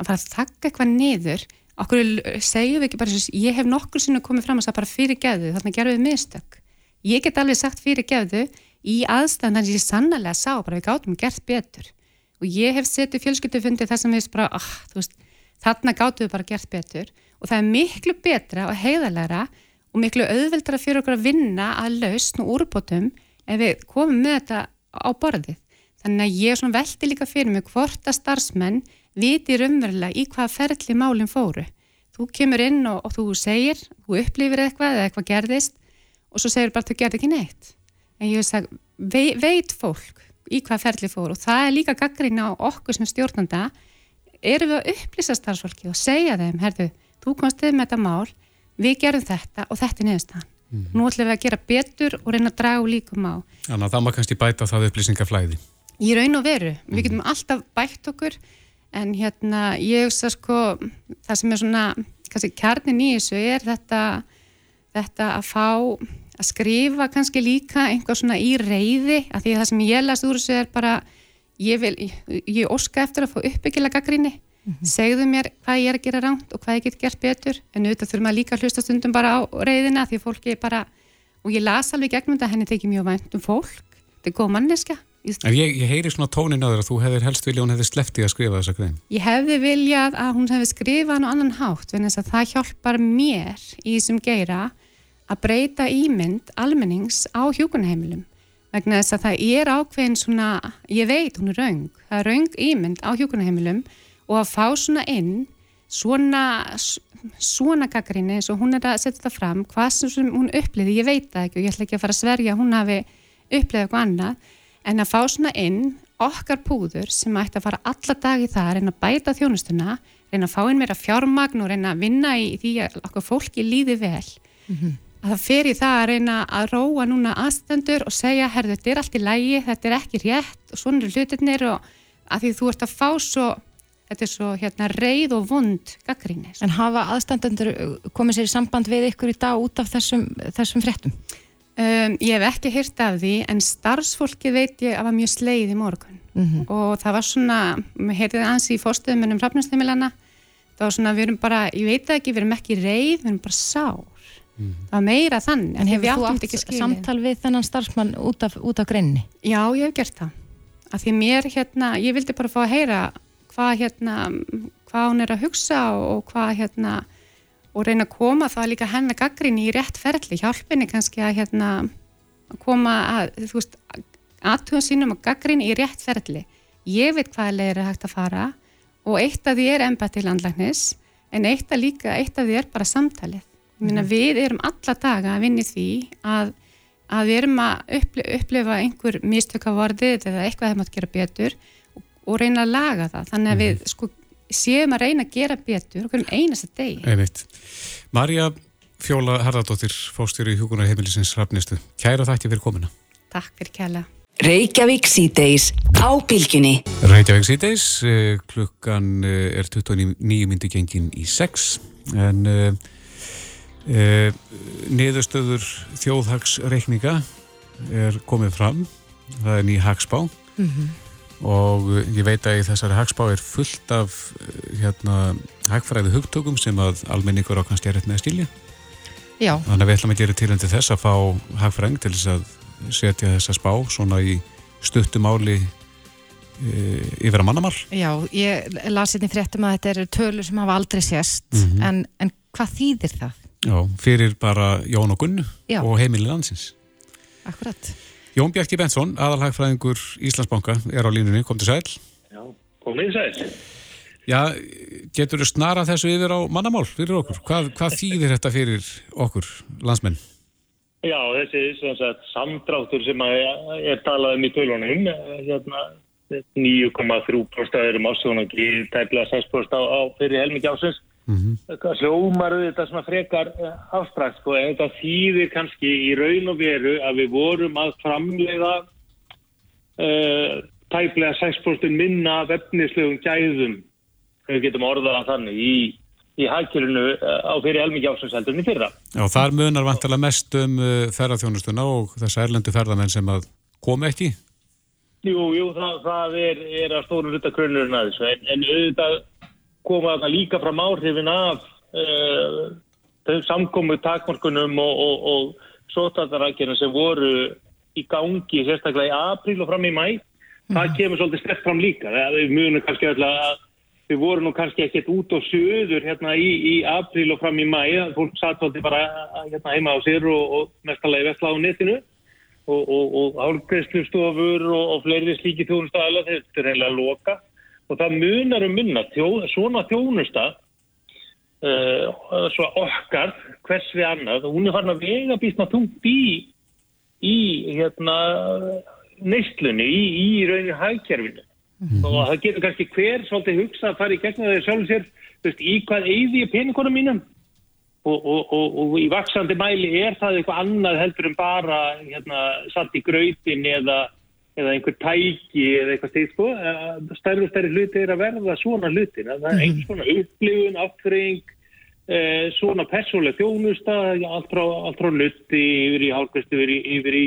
Að fara að þakka eitthvað niður, okkur segjum við ekki bara ég hef nokkur sinu komið fram að það bara fyrir gefðu, þannig að gerðum við mistök. Ég get alveg sagt fyrir gefðu í aðstæðan þannig að ég sannlega sá bara við gátum gert betur og ég hef setið fjölskyldufundi þess að við bara, ah, veist, þarna gátum við bara gert betur og það er miklu betra og heiðalega og miklu auðveldra fyrir okkur að vinna að lausn og úrbótum ef við komum með þetta á borðið. Þannig að ég veldi líka fyrir mig hvort að starfsmenn viti raunverulega í hvaða ferli málinn fóru. Þú kemur inn og, og þú segir, þú upplifir eitthvað eða eitthvað gerðist og svo segir bara þú gerði ekki neitt. En ég veist að vei, veit fólk í hvaða ferli fóru og það er líka gaggrín á okkur sem stjórnanda erum við að upplýsa starfsfólki og segja þeim, herðu, þú komst þið með þetta mál við gerum þetta og þetta er neðustan mm nú ætlum við að gera betur og reyna að draga líkum á. Þannig að það maður kannski bæta það upplýsingaflæði. Í raun og veru, mm við getum alltaf bætt okkur en hérna ég að sko það sem er svona, kannski kjarnin í þessu er þetta þetta að fá að skrifa kannski líka einhver svona í reyði af því það sem ég las úr þessu er bara ég vil, ég, ég óska eftir að fá uppbyggilega gaggrinni Mm -hmm. segðu mér hvað ég er að gera ránt og hvað ég get gert betur en auðvitað þurfum að líka hlusta stundum bara á reyðina því fólki bara og ég las alveg gegnum þetta henni tekið mjög vænt um fólk. Þetta er góð manneska En ég, ég heyri svona tónin að það að þú hefðir helst vilja hún hefði sleftið að skrifa þessa grein. Ég hefði viljað að hún hefði skrifað á annan hátt en þess að það hjálpar mér í þessum geira að breyta ímynd almennings á hjókunheimilum vegna þess að það er ákveðin svona, ég veit hún er raung, það er raung ímynd á hjókunheimilum og að fá svona inn svona, svona gaggrinni eins og hún er að setja þetta fram hvað sem hún uppliði, ég veit það ekki og ég ætla ekki að fara að sverja að hún hafi uppliðið eitthvað annað en að fá svona inn okkar púður sem ætti að fara alla dag í það, reyna að bæta þjónustuna reyna að fá inn meira fjármagn og reyna að vinna í því að okkur fólki líði vel mm -hmm. að það fer í það að reyna að róa núna aðstendur og segja, herðu, þetta er allt í lægi, þetta er ekki rétt og svona eru hlutirnir og að því þú ert að fá svo þetta er svo hérna reið og vond gaggríni. En hafa aðstandendur komið sér í samband við ykkur í dag út af þessum, þessum fréttum? Um, ég hef ekki hýrt af því en starfsfólki veit ég að var mjög sleið í morgun mm -hmm. og það var svona, mér heyrðið ansi í fórstöðum ennum rafnastemilana, það var svona við erum bara, ég veit ekki, við erum ekki reið, við erum bara sár. Mm -hmm. Það var meira þann. En hefur þú átt samtal við þennan starfsmann út af, út af greinni? Já, ég hef gert það. Að því mér hérna, ég vildi bara fá að heyra hvað hérna, hvað hún er að hugsa og hvað hérna og reyna að koma það líka hennar gaggrinni í rétt ferli, hjálpinni kannski að hérna að koma að, þú veist, aðtúan sínum og gaggrinni í rétt ferli. Ég veit hvaða leir er hægt að fara og eitt af því er embati landlæknis en eitt af líka, eitt af því er bara samtalið. Mm. við erum alla daga að vinni því að, að við erum að upplifa einhver mistökavorðið eða eitthvað þeim að gera betur og reyna að laga það þannig að við mhm. sko séum að reyna að gera betur okkur um einasta degi Einmitt. Marja Fjóla Harðardóttir fóstjóri í Hugunar heimilisins Rafnistu. Kæra þakki fyrir komina. Takk fyrir kæla. Reykjavík síðdeis á bylginni. Reykjavík síðdeis, eh, klukkan eh, er 29 myndi gengin í 6 en uh, uh, niðurstöður þjóðhagsreikninga er komið fram, það er ný hagsbá. Mhm. Mm og ég veit að í þessari hagspá er fullt af eh, hérna, hagfræði hugtökum sem að almenningur á kannski er rétt með að stílja Já. þannig að við ætlum að gera tilhengið til þess að fá hagfræðing til þess að setja þessa spá svona í stuttumáli e, yfir að mannamál Já, ég lasi þetta í fréttum að þetta eru tölur sem hafa aldrei sérst mm -hmm. en, en hvað þýðir það? Já, fyrir bara Jón og Gunnu Já. og heimilið landsins Akkurat Jón Bjarki Bensson, aðalhagfræðingur Íslandsbanka, er á línunni, kom til sæl. Já, kom til sæl. Já, getur þú snara þessu yfir á mannamál fyrir okkur? Hvað, hvað þýðir þetta fyrir okkur, landsmenn? Já, þessi sagt, samdráttur sem er talað um í tölunum, hérna, 9,3% erum ásjónangi, tæmlega 6% á, á fyrir helmiki ásins, Mm -hmm. hljómar þetta svona frekar eh, afstrakt sko en þetta þýðir kannski í raun og veru að við vorum að framleiða uh, tæplega 6% minna vefnislegum gæðum við getum orðað þannig í, í hækjörunu eh, á fyrir elmiki ásynseldunni fyrra. Já þar munar vantilega mest um ferðarþjónustuna og þessa erlendu ferðarmenn sem að koma ekki? Jú, jú, það, það er, er að stóru hluta grunnurinn að þessu en, en auðvitað koma þarna líka fram áhrifin af uh, samkomu takmarkunum og, og, og sótatarækjana sem voru í gangi sérstaklega í apríl og fram í mæ mm. það mhm. kemur svolítið stert fram líka við munum kannski alltaf við vorum nú kannski ekkert út og söður hérna í, í apríl og fram í mæ fólk satt svolítið bara hérna heima á sér og, og mestalagi vestla á netinu og álgreifslustofur og fleiri slíki þjónustæðala þetta er reynilega loka og það munar um minna tjó, svona þjónusta uh, svo okkar hvers við annað, hún er farin að vega býstna tungt í í hérna neistlunni, í, í raunin hægkerfinu mm -hmm. og það getur kannski hver svolítið hugsa að fara í gegnum þegar sjálf sér veist, í hvað eigði ég peningunum mínum og, og, og, og í vaksandi mæli er það eitthvað annað heldur en bara hérna, satt í gröytin eða eða einhver tæki eða eitthvað stíð sko, stærri og stærri hluti er að verða svona hlutin, það er einhvers svona upplifun, aftreying eh, svona persónuleg þjónusta allt frá, frá nutti yfir í hálfkvæmst, yfir í yfir í,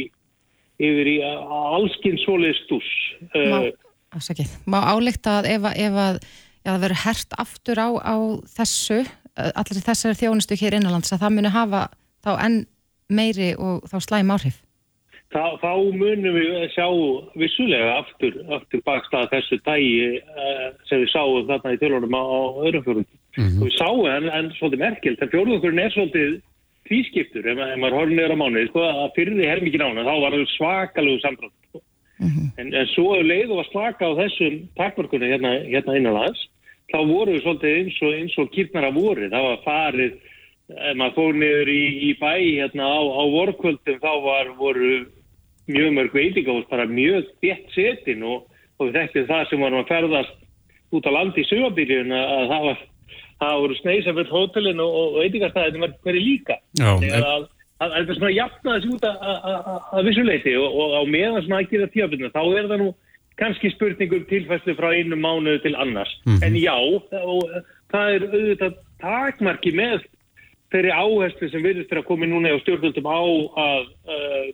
yfir í allskinn svoleið stús Má, uh, má álíkta að ef, ef að já, það verður hert aftur á, á þessu, allir þessari þjónustu hér innanlands að það muni hafa þá enn meiri og þá slæm áhrif þá, þá munum við sjá vissulega aftur, aftur bakstað þessu tægi uh, sem við sáum þarna í tölunum á, á öðrum fjörðum. Mm -hmm. Við sáum en, en svolítið merkelt, en fjörðungurinn er svolítið tvískiptur, ef, ef maður horfður neyra mánuði, sko, að fyrir því hermikið nána, þá var það svakalegu samtrátt. Sko. Mm -hmm. en, en svo leið og að slaka á þessum takmörkunni hérna, hérna innanlands, þá voru við svolítið eins og, og kýrnar að voru. Það var farið, ef maður fór niður í, í bæ hérna á, á vorkvöldum þá var, voru mjög mörg veitingahús bara mjög bett setin og, og við þekktum það sem varum að ferðast út á landi í sögabíljun að það var það voru sneisaföld hótelin og, og veitingarstæðin var hverju líka. Þegar að það er svona jafnaði sig út að vissuleiti og, og á meðan svona að gera tíaflutna þá er það nú kannski spurningur tilfæslu frá einu mánuðu til annars. En já, og, það er auðvitað takmarki með þeirri áherslu sem virðist fyrir að koma núna á stjórnvöldum á að uh,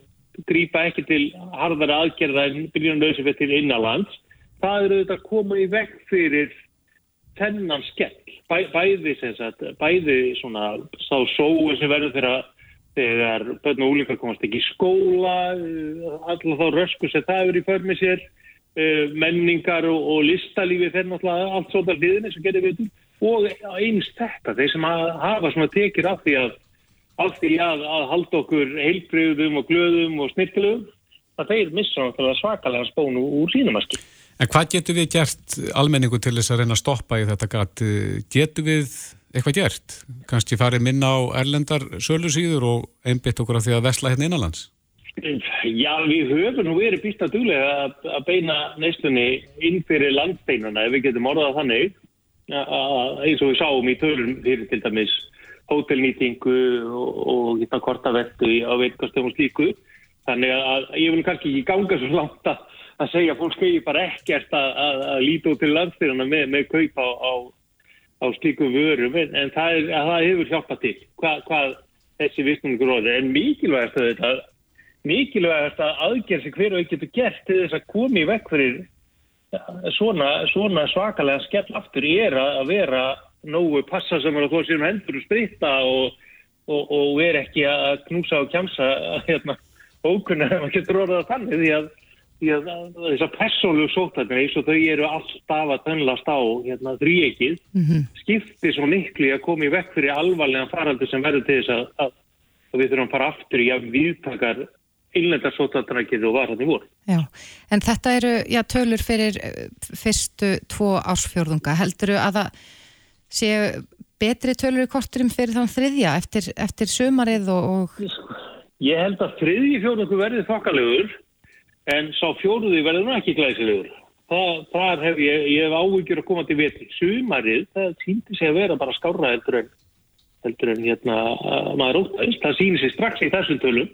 grípa ekki til harðara aðgerða en byrjunum lausum til innanlands. Það er auðvitað að koma í vekk fyrir þennan skell. Bæ, bæði, sagt, bæði svona sá sóu sem verður þeirra þegar börn og úlingar komast ekki í skóla, alltaf þá rösku sem það er í för með sér, uh, menningar og, og listalífi þeir náttúrulega allt svona hliðinni sem getur við og eins þetta, þeir sem hafa svona tekir af því að af því að, að halda okkur heilbriðum og glöðum og snirtilum að þeir missa svakalega spónu úr sínumaski. En hvað getur við gert almenningu til þess að reyna að stoppa í þetta gatt? Getur við eitthvað gert? Kanski farið minna á erlendar sölusýður og einbitt okkur af því að vesla hérna innanlands? Já, við höfum nú verið býst að duglega að, beina neistunni inn fyrir landsteinuna ef við getum orðað þannig eins og við sáum í tölum fyrir til dæmis hótelnýtingu og, hérna kortavertu á veitkastum og slíku. Þannig að ég vil kannski ekki ganga svo langt að, að segja að fólk skegir bara ekkert að, að líta út til landsteinuna með, með kaup á, á, á slíku vörum en, en það, er, það hefur hjálpað til Hva, hvað þessi vissningur orði. En mikilvægast að þetta mikilvægast að aðgerð sem hver og ekki getur gert til þess að komi vekk fyrir svona, svona svakalega skell aftur er að vera nógu passa sem er að þó séum hendur og spritta og, og, og vera ekki að knúsa og kjamsa hérna, ókunna ef maður getur orðað þannig því að, því að, þessar persónlu sótarnir eins og þau eru alltaf að tönlast á hérna, þrýekið mm -hmm. skiptir svo miklu að komi í vekk fyrir alvarlega faraldur sem verður til þess að, að við þurfum að fara aftur í að viðtakar innlendar sótartrækið og var hann í voru. Já, en þetta eru já, tölur fyrir fyrstu tvo ársfjörðunga. Heldur að það séu betri tölur í korturum fyrir þann þriðja eftir, eftir sömarið og, og... Ég held að þriðji fjörðungu verði þokkalegur en sá fjörði verði nú ekki glæsilegur. Það, þar hef ég, ég hef ávíkjur að koma til vetri. Sömarið, það týndi sig að vera bara skára heldur en, heldur en hérna, maður óttast. Það sýnir sig strax í þessum tölum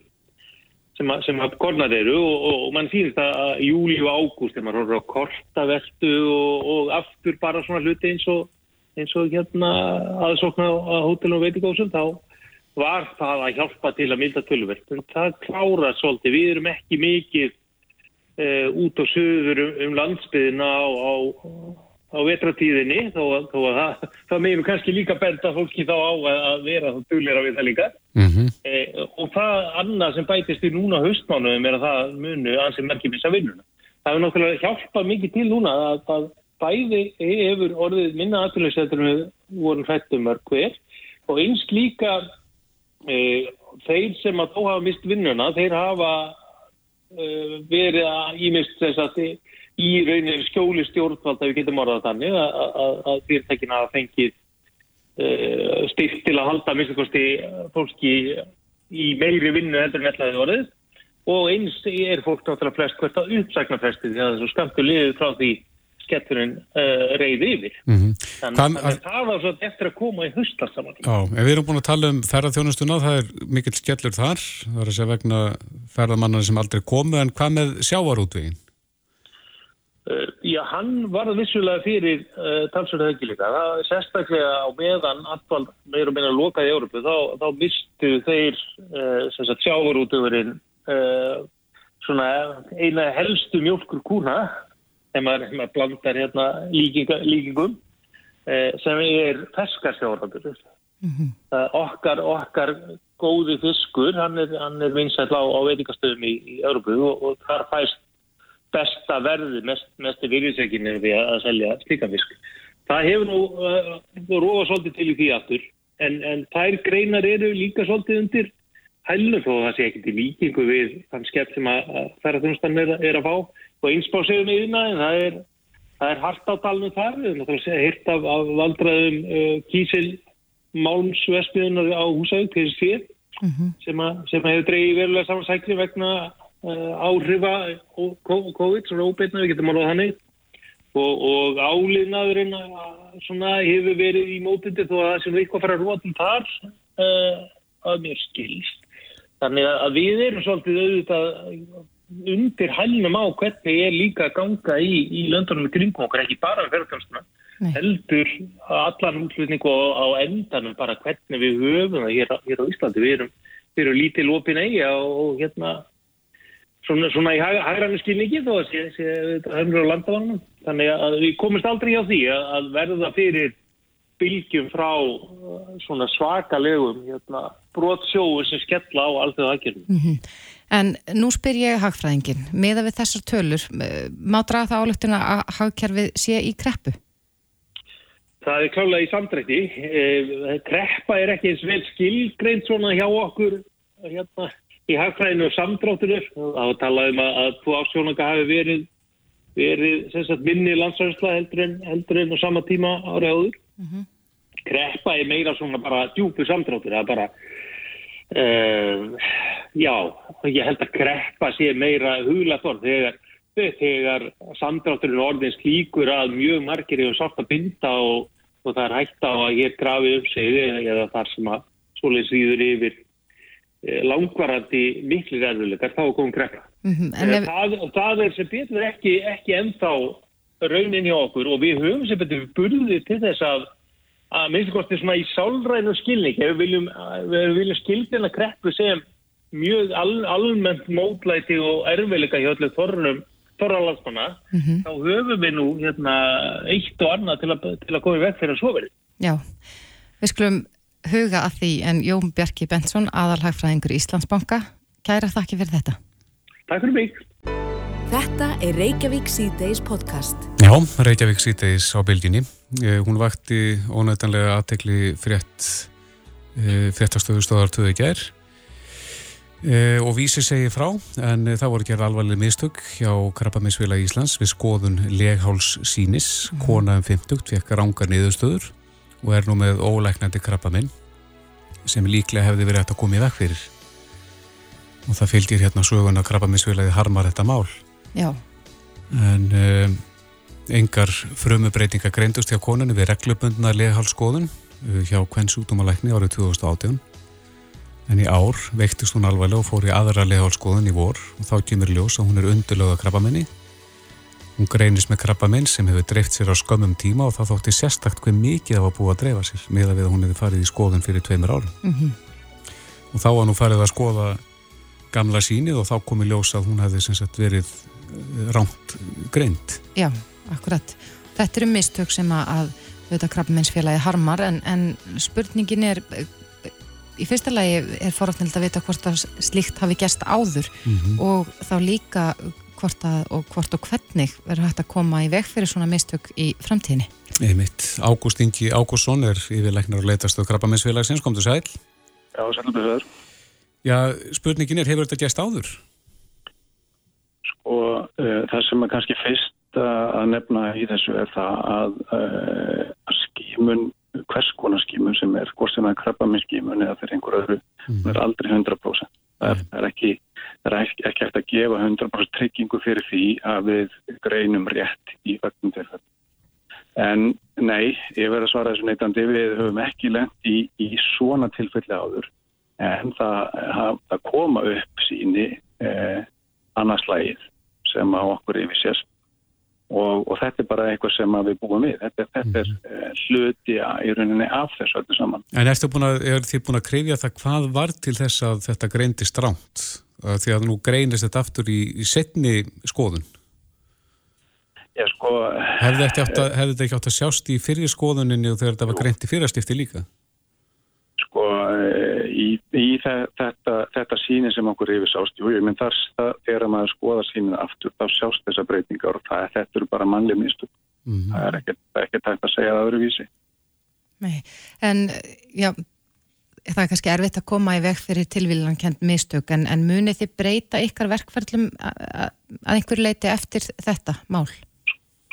sem að, sem að kornar eru og, og, og mann sýnist að júli og ágúst þegar maður horfður á kortavertu og, og aftur bara svona hluti eins og eins og hérna aðsókna á hótelum og veitingásum þá var það að hjálpa til að milda tölverk en það klára svolítið, við erum ekki mikið uh, út á söður um, um landsbyðina á, á, á vetratíðinni þó að, þó að það, það meðum kannski líka benda fólki þá á að, vera þá dölera við það líka Mm -hmm. Eh, og það annað sem bætist í núna höstmánuðum er að það munu ansið merkjum þess að vinnuna. Það hefur náttúrulega hjálpað mikið til núna að, að bæði hefur orðið minna aðtölussetur við vorum hrættum mörg hver og eins líka e, þeir sem að þó hafa mist vinnuna, þeir hafa e, verið að ímist þess að í rauninni skjóli stjórnvald að við getum orðað þannig að, fyrirtækina fengið Uh, styrkt til að halda minnstakosti fólki í meiri vinnu heldur en ætlaði orðið og eins er fólk náttúrulega flest hvert að uppsækna flesti því að þessu skamtu liðið frá því sketturinn uh, reyði yfir. Mm -hmm. Þannig að það var svo eftir að koma í höstlarsamann. Já, ef við erum búin að tala um ferðarþjónustuna, það er mikill skellur þar, það er að segja vegna ferðarmannar sem aldrei komu, en hvað með sjávarútveginn? Uh, já, hann var vissulega fyrir uh, talsverðu höggileika. Það er sérstaklega á meðan allval meður og meina lokaði Európu, þá, þá mistu þeir uh, sjávarútöfurinn svona eina helstu mjölkur kúna þegar maður, maður blandar hérna líkinga, líkingum sem er feskarsjávarútöfur. Mm -hmm. Okkar, okkar góði fiskur, hann er, er vinsætt á, á veitingastöðum í, í Európu og, og þar fæst besta verði, mest, mestu virðiseginu við að selja slíka fisk. Það hefur nú uh, róa svolítið til í því aftur, en, en þær greinar eru líka svolítið undir hælunum þó það sé ekkert í líkingu við þann skepp sem að ferðarþjónustan er, er að fá og einsbásegum yfirna en það er það er hart á talnum þar, við erum náttúrulega hirt af, af valdraðum uh, kísil málmsvespiðunar á húsaug, PSC, mm -hmm. sem, a, sem að hefur dreyið verulega samansækli vegna áhrifa COVID, svona óbeitna, við getum alveg þannig, og, og áliðnaðurinn svona hefur verið í mótindi þó að það sem við eitthvað fara að róa til þar uh, að mér skilst. Þannig að við erum svolítið auðvitað undir hælnum á hvernig ég er líka að ganga í, í löndunum í kringum okkar, ekki bara með ferðartjónstuna, heldur allan útlutningu á, á endanum bara hvernig við höfum það hér, hér á Íslandi. Við erum, við erum lítið lópin eiga og hérna svona, svona í hægrannu skilningi þó að sé, sé höfnur á landavanum. Þannig að við komumst aldrei á því að verða fyrir bylgjum frá svona svakalegum hérna, brotsjóu sem skella á alltaf aðgjörnum. Mm -hmm. En nú spyr ég hagfræðingin, meða við þessar tölur, má draða það álöktuna að hagkerfið sé í kreppu? Það er klálega í samdrætti. Eh, kreppa er ekki eins vel skilgreint svona hjá okkur hérna, í hagfræðinu og samdráttunur. Það var talað um að þú ásjónanga hafi verið, verið sagt, minni landsvæðsla heldur en, heldur en á sama tíma árið áður. Mm -hmm. Kreppa er meira svona bara djúpu samdráttur, það er bara Uh, já, ég held að greppa sé meira huglaþorn þegar, þegar samdrátturinn orðins líkur að mjög margir eru sátt að binda og, og það er hægt á að ég grafi um sig eða þar sem að svoleið síður yfir langvarandi miklu ræðuleikar, þá komið greppa. Mm -hmm, ef... það, það er sem betur ekki, ekki ennþá raunin í okkur og við höfum sem betur burðið til þess að að minnst kosti svona í sálrænu skilning ef við viljum, viljum skildina kreppu sem mjög al, almennt mótlæti og erfiðleika hjá öllu þorrunum þorralandsmanna, mm -hmm. þá höfum við nú hérna, eitt og annað til að, til að koma í veg fyrir að svo verið. Já, við skulum huga að því en Jón Bjarki Bensson, aðalhagfræðingur Íslandsbanka, kæra þakki fyrir þetta. Takk fyrir mig. Þetta er Reykjavík C-Days podcast. Já, Reykjavík C-Days á bylginni. Eh, hún vakti ónættanlega aðtekli frétt eh, fréttastöðu stóðartöðu gær eh, og vísi segi frá en það voru gerð alvarleg mistök hjá Krabbaminsvila Íslands við skoðun legháls sínis mm. kona um 50 fekk rángar niðurstöður og er nú með ólæknandi krabbaminn sem líklega hefði verið hægt að koma í vekk fyrir. Og það fylgir hérna sögun að Krabbaminsvilaði harmar þetta mál. Já. En um, Engar frumubreitinga greindust hjá konunni við reglubundna lehalskoðun uh, hjá kvennsútumalækni árið 2018 en í ár veiktist hún alvarlega og fór í aðra lehalskoðun í vor og þá kemur ljós að hún er undurlöga krabbamenni. Hún greinist með krabbamenn sem hefur dreift sér á skömmum tíma og það þótti sérstakt hver mikið það var búið að dreifa sér með að við hún hefði farið í skoðun fyrir tveimur árum. Mm -hmm. Og þá var hún farið að skoða gamla sínið og þá komi ljós að hún hefði verið uh, ránt greint. Já akkurat. Þetta eru mistök sem að auðvitað krabbmennsfélagi harmar en, en spurningin er í fyrsta lagi er forrætnild að vita hvort að slíkt hafi gæst áður mm -hmm. og þá líka hvort, að, og, hvort og hvernig verður hægt að koma í veg fyrir svona mistök í framtíðinni. Eða mitt, Ágúst Ingi Ágússon er yfirleiknar og leytast á krabbamennsfélagsins, kom þú sæl? Já, sælum við höfður. Já, spurningin er, hefur þetta gæst áður? Sko, uh, það sem er kannski fyrst að nefna í þessu er það að, uh, að skímun, hvers konar skímun sem er, hvort sem er krabbaminn skímun eða fyrir einhver öðru, mm. er aldrei 100%. Það er, er ekki ekki eftir að gefa 100% tryggingu fyrir því að við greinum rétt í öllum tilfell. En nei, ég verði að svara þessu neytandi, við höfum ekki lengt í, í svona tilfelli áður en það, það koma upp síni eh, annarslægið sem á okkur yfir sérst Og, og þetta er bara eitthvað sem við búum við. Þetta, þetta er uh, hluti í rauninni af þessu öllu saman. En ertu búin að, er þið búin að krifja það hvað var til þess að þetta greindi stránt því að nú greinist þetta aftur í, í setni skoðun? Já sko Hefði þetta ekki átt að sjást í fyrir skoðuninni og þegar þetta var greint í fyrirstifti líka? Í, í þetta, þetta síni sem okkur yfir sást, jú, ég minn þar þegar maður skoða sínið aftur, þá sjást þessa breytingar og það, þetta eru bara mannlega mistug. Mm -hmm. Það er ekkert, ekkert tægt að segja það öðruvísi. Nei, en já, það er kannski erfitt að koma í veg fyrir tilvílankend mistug, en, en munið þið breyta ykkar verkferðlum að einhver leiti eftir þetta mál?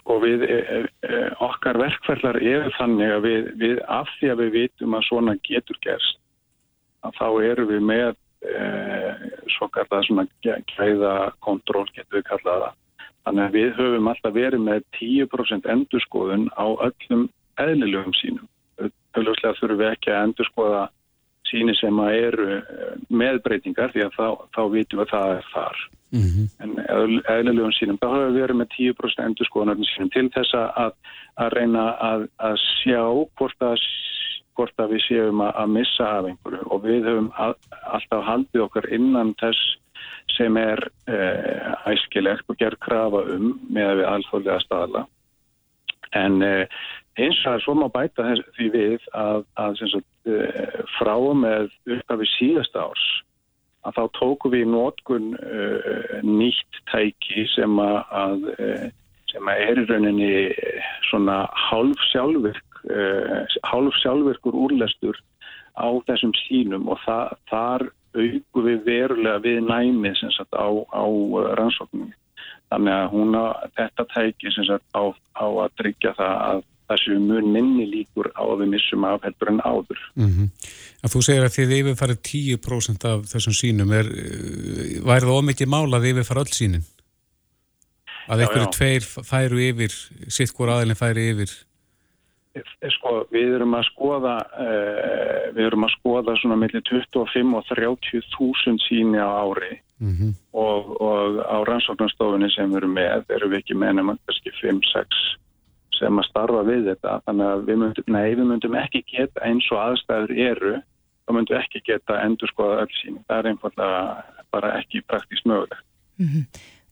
sko við, e, e, okkar verkferðlar eru þannig að við, við af því að við vitum að svona getur gerst að þá eru við með e, svo kallar svona gæða kontról getur við kallaða þannig að við höfum alltaf verið með 10% endurskoðun á öllum eðlilegum sínum auðvitað þurfum við ekki að endurskoða síni sem að eru meðbreytingar því að þá, þá vitum við að það er þar. Mm -hmm. en eðlilegum sínum þá höfum við verið með 10% endur skoðanarnir sínum til þess að, að reyna að, að sjá hvort að, hvort að við séum að missa af einhverju. Og við höfum alltaf haldið okkar innan þess sem er eh, æskilegt og gerð krafa um með að við alþjóðlega staðla. En eh, eins og svo má bæta þess, því við að sagt, eh, frá með uppgafið síðasta árs að þá tóku við í nótkun uh, nýtt tæki sem að, uh, sem að er í rauninni uh, svona hálf sjálfvirk, uh, hálf sjálfvirkur úrlestur á þessum sínum og það, þar auku við verulega við næmið sagt, á, á uh, rannsóknum. Þannig að hún að þetta tæki sagt, á, á að tryggja það að þessu mun minni líkur á að við missum af heldur en áður. Mm -hmm. Þú segir að þið yfirfarið 10% af þessum sínum, er, eh, væri það ómikið mála að yfirfara öll sínin? Að einhverju tveir færu yfir, sitt hvort aðeins færi yfir? Sko, við erum að skoða, uh, við erum að skoða svona millir 25 og 30 þúsund síni á ári mm -hmm. og, og á rannsóknarstofunni sem við erum með, erum við ekki með nema kannski 5-6 sem að starfa við þetta þannig að við myndum, nei, við myndum ekki geta eins og aðstæður eru þá myndum við ekki geta endur skoða öll sín það er einfallega bara ekki praktískt mögulegt mm -hmm.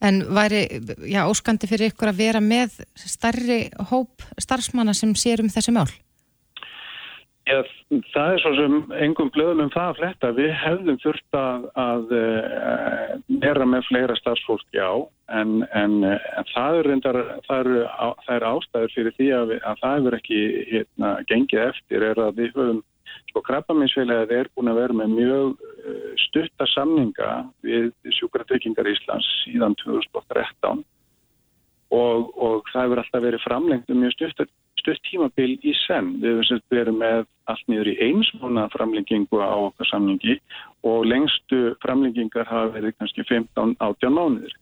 En væri, já, óskandi fyrir ykkur að vera með starri hóp starfsmanna sem sér um þessi mál? Já, það er svo sem engum blöðum um það að fletta. Við hefðum þurft að, að uh, vera með fleira starfsfólki á en, en, en það, er reyndar, það, er, það er ástæður fyrir því að, að það hefur ekki hérna, gengið eftir er að við höfum, sko krabbaminsfélagið er búin að vera með mjög uh, stutta samninga við sjúkratryggingar Íslands síðan 2013 og, og það hefur alltaf verið framlengt um mjög stuttar stutt tímabil í senn. Við hefum verið með allt niður í einsmóna framlengingu á okkar samlingi og lengstu framlengingar hafa verið kannski 15-18 mánuður.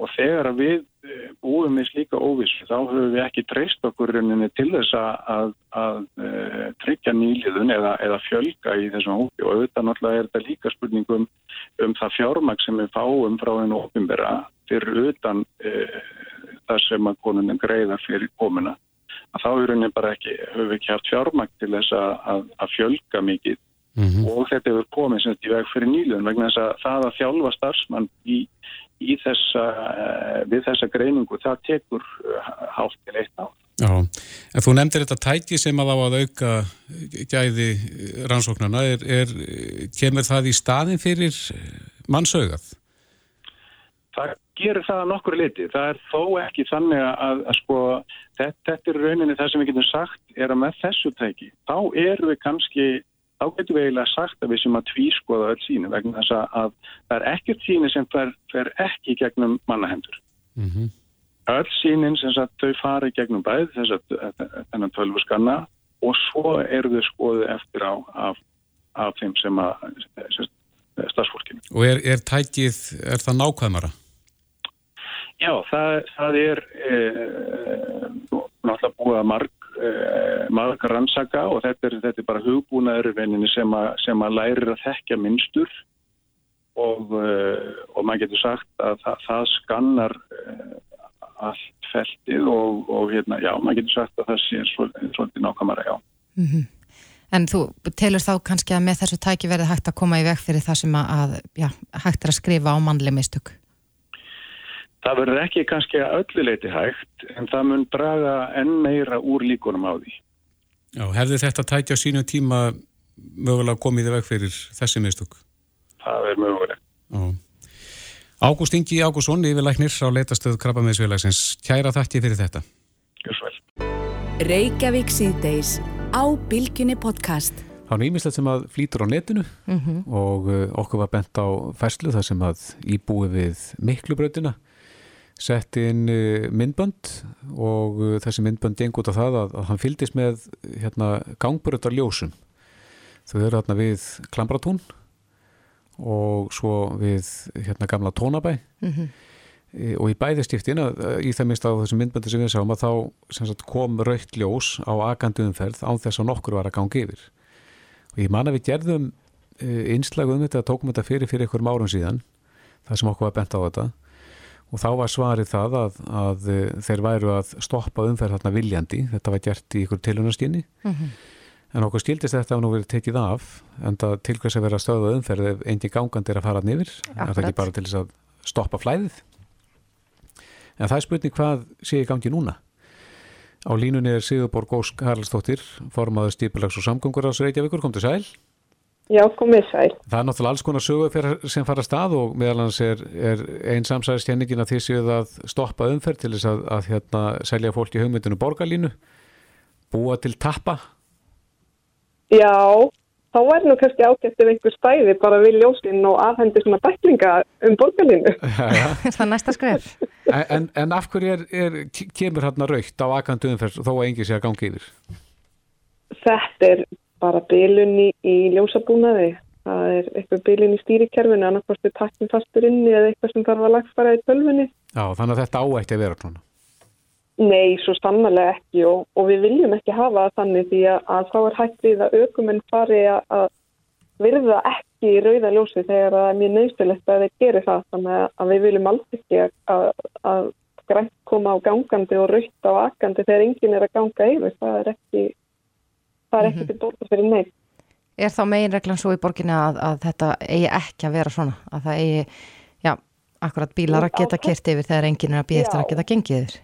Og þegar við eh, búum við slíka óvissu þá höfum við ekki treyst okkur rauninni til þess að, að, að uh, tryggja nýliðun eða, eða fjölga í þessum hópi. Og auðvitað náttúrulega er þetta líka spurningum um það fjármag sem við fáum frá hennu ofinbera fyrir utan uh, það sem að konunin greiða fyrir komuna. Að þá rauninni bara ekki, höfum við ekki haft fjármakt til þess að, að, fjölga mikið. Mm -hmm. og þetta hefur komið sem þetta í veg fyrir nýluðun vegna þess að það að þjálfa starfsmann í, í þessa, uh, við þessa greiningu, það tekur uh, hálf til eitt á. Já, en þú nefndir þetta tæki sem að á að auka gæði rannsóknarna, er, er, kemur það í staðin fyrir mannsögað? Það gerir það nokkur liti. Það er þó ekki þannig að, að, að sko, þetta, þetta er rauninni það sem við getum sagt er að með þessu tæki, þá erum við kannski, þá getum við eiginlega sagt að við sem að tvískoða öll síni vegna þess að, að það er ekkert síni sem fer, fer ekki gegnum mannahendur. Mm -hmm. Öll sínin sem sagt þau fari gegnum bæð þess að þennan tölvu skanna og svo eru þau skoðið eftir á af, af þeim sem að stafsfólkinu. Og er, er tækið, er það nákvæmara? Já, það, það er e, náttúrulega búið að marg, e, marg rannsaka og þetta er, þetta er bara hugbúnaður sem, sem að lærir að þekkja minnstur og, e, og maður getur sagt að það, það skannar allt feltið og, og hérna, já, maður getur sagt að það sé svolítið nákvæmara, já. Mm -hmm. En þú telur þá kannski að með þessu tæki verði hægt að koma í veg fyrir það sem að, já, hægt er að skrifa á mannleg mistök? Það verður ekki kannski að ölluleiti hægt en það mun draga enn meira úr líkunum á því. Já, hefði þetta tækja á sínu tíma mögulega komið í veg fyrir þessi mistök? Það er mögulega. Já. Ágúst Ingi Ágússon, yfirlæknir á leitastöðu Krabbamiðsfélagsins. Kæra þakki fyrir þetta. Gjörðsvel. Reykjavík síðdeis á Bilginni podcast. Það er nýmislegt sem að flýtur á netinu mm -hmm. og uh, okkur var bent á fæslu þar sem að íbúi við miklubröðina sett inn uh, myndbönd og uh, þessi myndbönd geng út af það að, að hann fyldist með hérna, gangbröndar ljósum. Þau eru hérna við Klambratún og svo við hérna gamla Tónabæ Mhm. e, og í bæðistiftin í það minnst á þessum myndböndi sem við sáum að þá sagt, kom raukt ljós á agandu umferð án þess að nokkur var að gangi yfir. Og ég man að við gerðum uh, innslag um þetta, tókum þetta fyrir fyrir einhverjum árum síðan, það sem okkur var bent á þetta og þá var svarið það að, að uh, þeir væru að stoppa umferð þarna viljandi, þetta var gert í ykkur tilunastinni Mhm. en okkur skildist þetta að nú verið tekið af en það til hvers að vera stöða umferð ef eindi gangandi er að fara nýfir er það ekki bara til þess að stoppa flæðið? En það er spurning hvað sé í gangi núna. Á línunni er Sigurborg Ósk Haraldsdóttir formaður stípilags og samgöngur á Reykjavíkur, kom til sæl Já, komið sæl. Það er náttúrulega alls konar sögu fyrir- sem fara að stað og meðal hans er, er einn samsæðistjenningin að þið séuð að stoppa umferð til þess að, að hérna, selja fólki hugmyndinu borgarlínu, búa til tappa. Já, þá er nú kannski ágætt ef einhver stæði bara við ljósinn og afhendi svona bæklinga um borgarlínu. [LAUGHS] Já, já. [LAUGHS] það er næsta skref. En, en, en af hverju er, er, kemur hérna raukt á akandu umferð þó að engi sé að gangi yfir? Þetta er bara bilun í, í ljósabúnaði. Það er eitthvað bilun í stýrikerfinu, annarkvæmstu takkin fastur inni eða eitthvað sem þarf að lagfara í tölvunni. Já, þannig að þetta áætti að vera svona. Nei, svo sannarlega ekki og, og við viljum ekki hafa þannig því að, að þá er hægt við að aukumenn fari að, virða ekki í rauða ljósi þegar það er mjög nöðstilegt að þeir geri það þannig að, við viljum alls ekki að, að, að grænt koma á gangandi og raukt á akandi þegar enginn er að ganga yfir. Það er ekki, það er ekki til bóta fyrir neitt. Er þá meginreglan svo í borginni að, að þetta eigi ekki að vera svona? Að það eigi, já, akkurat bílar að geta kert yfir þegar enginn er að býja eftir að geta gengið yfir?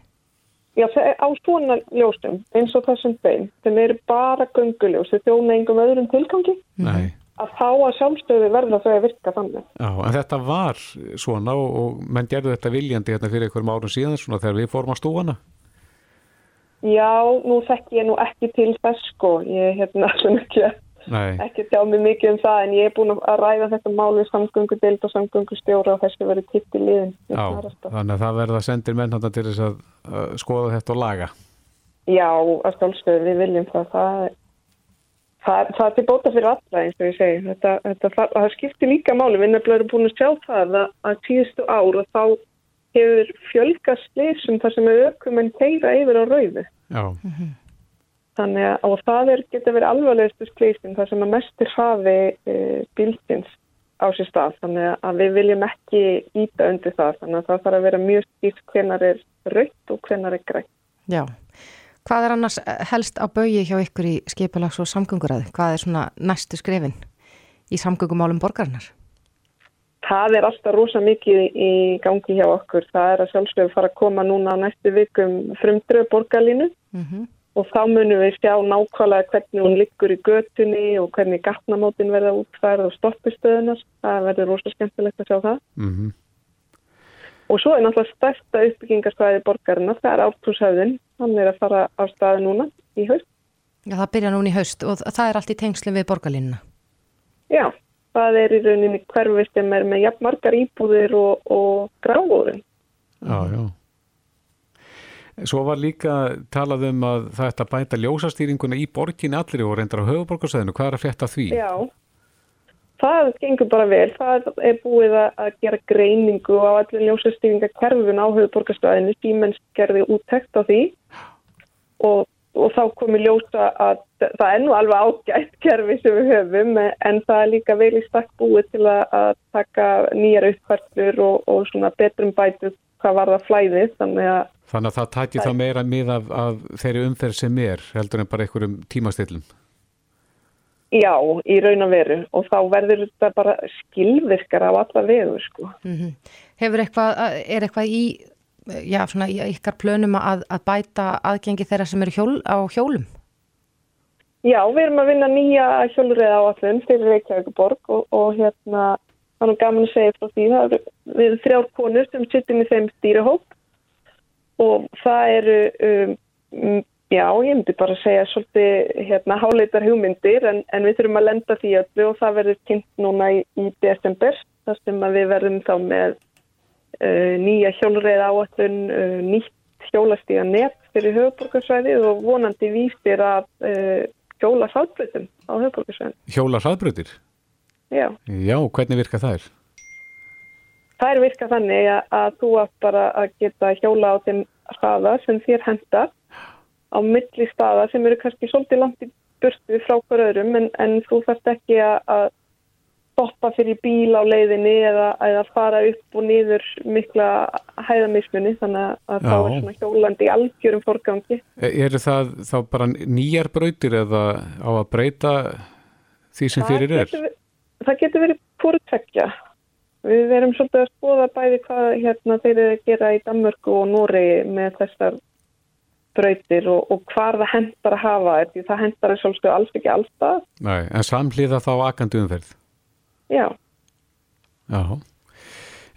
Já, á svona ljósum eins og þessum þeim, þeim eru bara gönguljós, þeir þjóna engum öðrum tilgangi Nei. að þá að sjálfstöðu verða þau að virka þannig. Já, en þetta var svona og, og menn gerðu þetta viljandi hérna fyrir einhverjum árum síðan svona þegar við fórum að stúana. Já, nú þekk ég nú ekki til þess sko, ég er hérna [LAUGHS] sem ekki, Nei, ekki tjá mig mikið um það en ég er búin að ræða þetta mál við samgöngudild og samgöngustjóra og þessi verið titt í liðin. já, þannig að það verða sendir menn þarna til þess að, að skoða þetta og laga. Já, að sjálfstöðu við viljum það, það Það, það er til bóta fyrir alla eins og ég segi. Þetta, þetta, það, það skiptir líka máli. Við nefnilega erum búin að sjá það að, að tíðustu ár og þá hefur fjölgast slísum þar sem aukumenn keira yfir á rauðu. Já, Þannig að og það er, getur verið alvarlegustu slísum þar sem að mestir hafi e, bílsins á sér stað. Þannig að við viljum ekki íta undir það. Þannig að það þarf að vera mjög skýrt hvenar er rautt og hvenar er grænt. Já. Hvað er annars helst á baui hjá ykkur í skipulags og samgönguræði? Hvað er svona næstu skrefin í samgöngumálum borgarinnar? Það er alltaf rosa mikið í gangi hjá okkur. Það er að sjálfsögur fara að koma núna á næstu vikum frumdröð borgarlínu Mm og þá munum við sjá nákvæmlega hvernig hún liggur í götunni og hvernig gatnamótin verða útfærð og stoppistöðunar. Það verður rosa skemmtilegt að sjá það. mhm. Og svo er náttúrulega stærsta uppbyggingarstæði borgarinnar, það er ártúshöfðin. Hann er að fara á staði núna í haust. Já, það byrja núna í haust og það er allt í tengslum við borgarlínuna. Já, það er í rauninni hverfi sem er með jafn margar íbúðir og, og gráðurinn. já, já. Svo var líka talað um að það ætti að bæta ljósastýringuna í borginni allir og reyndar á höfuborgarsæðinu. Hvað er að frétta af því? Já, það gengur bara vel. Það er búið að gera greiningu á allir ljósastýringa hverfun á höfuborgarstöðinu. Siemens gerði úttekt á því og, og þá komi ljósa að það er nú alveg ágætt kerfi sem við höfum en það er líka vel í stakk búið til að, að taka nýjar uppfærslur og, og svona betrum bætu hvað var það flæðið þannig að Þannig að það tæki þá meira mið af, af þeirri umferð sem er heldur en bara einhverjum tímastillum. já, í raun og veru og þá verður þetta bara skilvirkar á alla vegu sko. Mm Hefur eitthvað, er eitthvað í, já, svona ykkar plönum að, að bæta aðgengi þeirra sem eru hjól, á hjólum? Já, við erum að vinna nýja hjólurið á allum fyrir Reykjavíkuborg og, og hérna, það er gaman að segja frá því, það eru við þrjár konur sem sittum í þeim stýrihóp og það eru, um, já, ég myndi bara segja svolítið hérna háleitar hugmyndir en, en við þurfum að lenda því öllu og það verður kynnt núna í, í desember, þar sem að við verðum þá með nýja hjólreið áallun, uh, nýtt hjólastíga nett fyrir höfuborgarsvæðið og vonandi vísir að uh, hjóla hraðbröðum á höfuborgarsvæðin. Hjóla hraðbröðir? Já. Já, hvernig virka það er? Það er virka þannig að, að þú átt bara að geta hjóla á þeim staða sem þér hendar á milli staða sem eru kannski svolítið langt í burtu frá hver öðrum en, en þú þarfst ekki að, að stoppa fyrir bíl á leiðinni eða, eða fara upp og niður mikla hæðamismunni þannig að Já. þá er svona hjólandi algjörum forgangi. E- Eru það þá bara nýjar brautir eða á að breyta því sem fyrir er? getur, það getur verið fórtveggja. Við erum svolítið að skoða bæði hvað hérna, þeir eru að gera í Danmörku og Noregi með þessar brautir og, og hvar það hendar að hafa því það hendar að svolítið alls ekki allstað. Nei, en samhliða þá akandi umferð? Já, Já.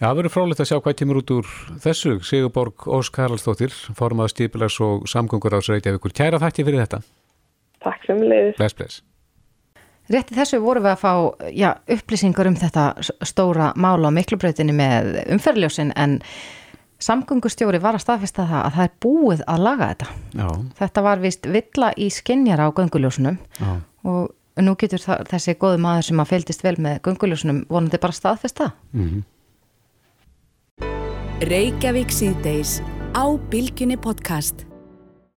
Já, það verður frólægt að sjá hvað kemur út úr þessu. Sigurborg Ósk Karlsdóttir, formað stípilags og samgöngur ás Reykjavíkur. Kæra þætti fyrir þetta. takk sem leiðis. Bless, bless. Rétti þessu vorum við að fá já, upplýsingar um þetta stóra mála á miklubrautinni með umferðljósin en samgöngustjóri var að staðfesta það að það er búið að laga þetta. Já, Þetta var vist villa í skinjara á gönguljósunum já. og nú getur það, þessi góði maður sem að fylgdist vel með gönguljósunum vonandi bara staðfesta. Mm Reykjavík síðdeis á Bilginni podcast.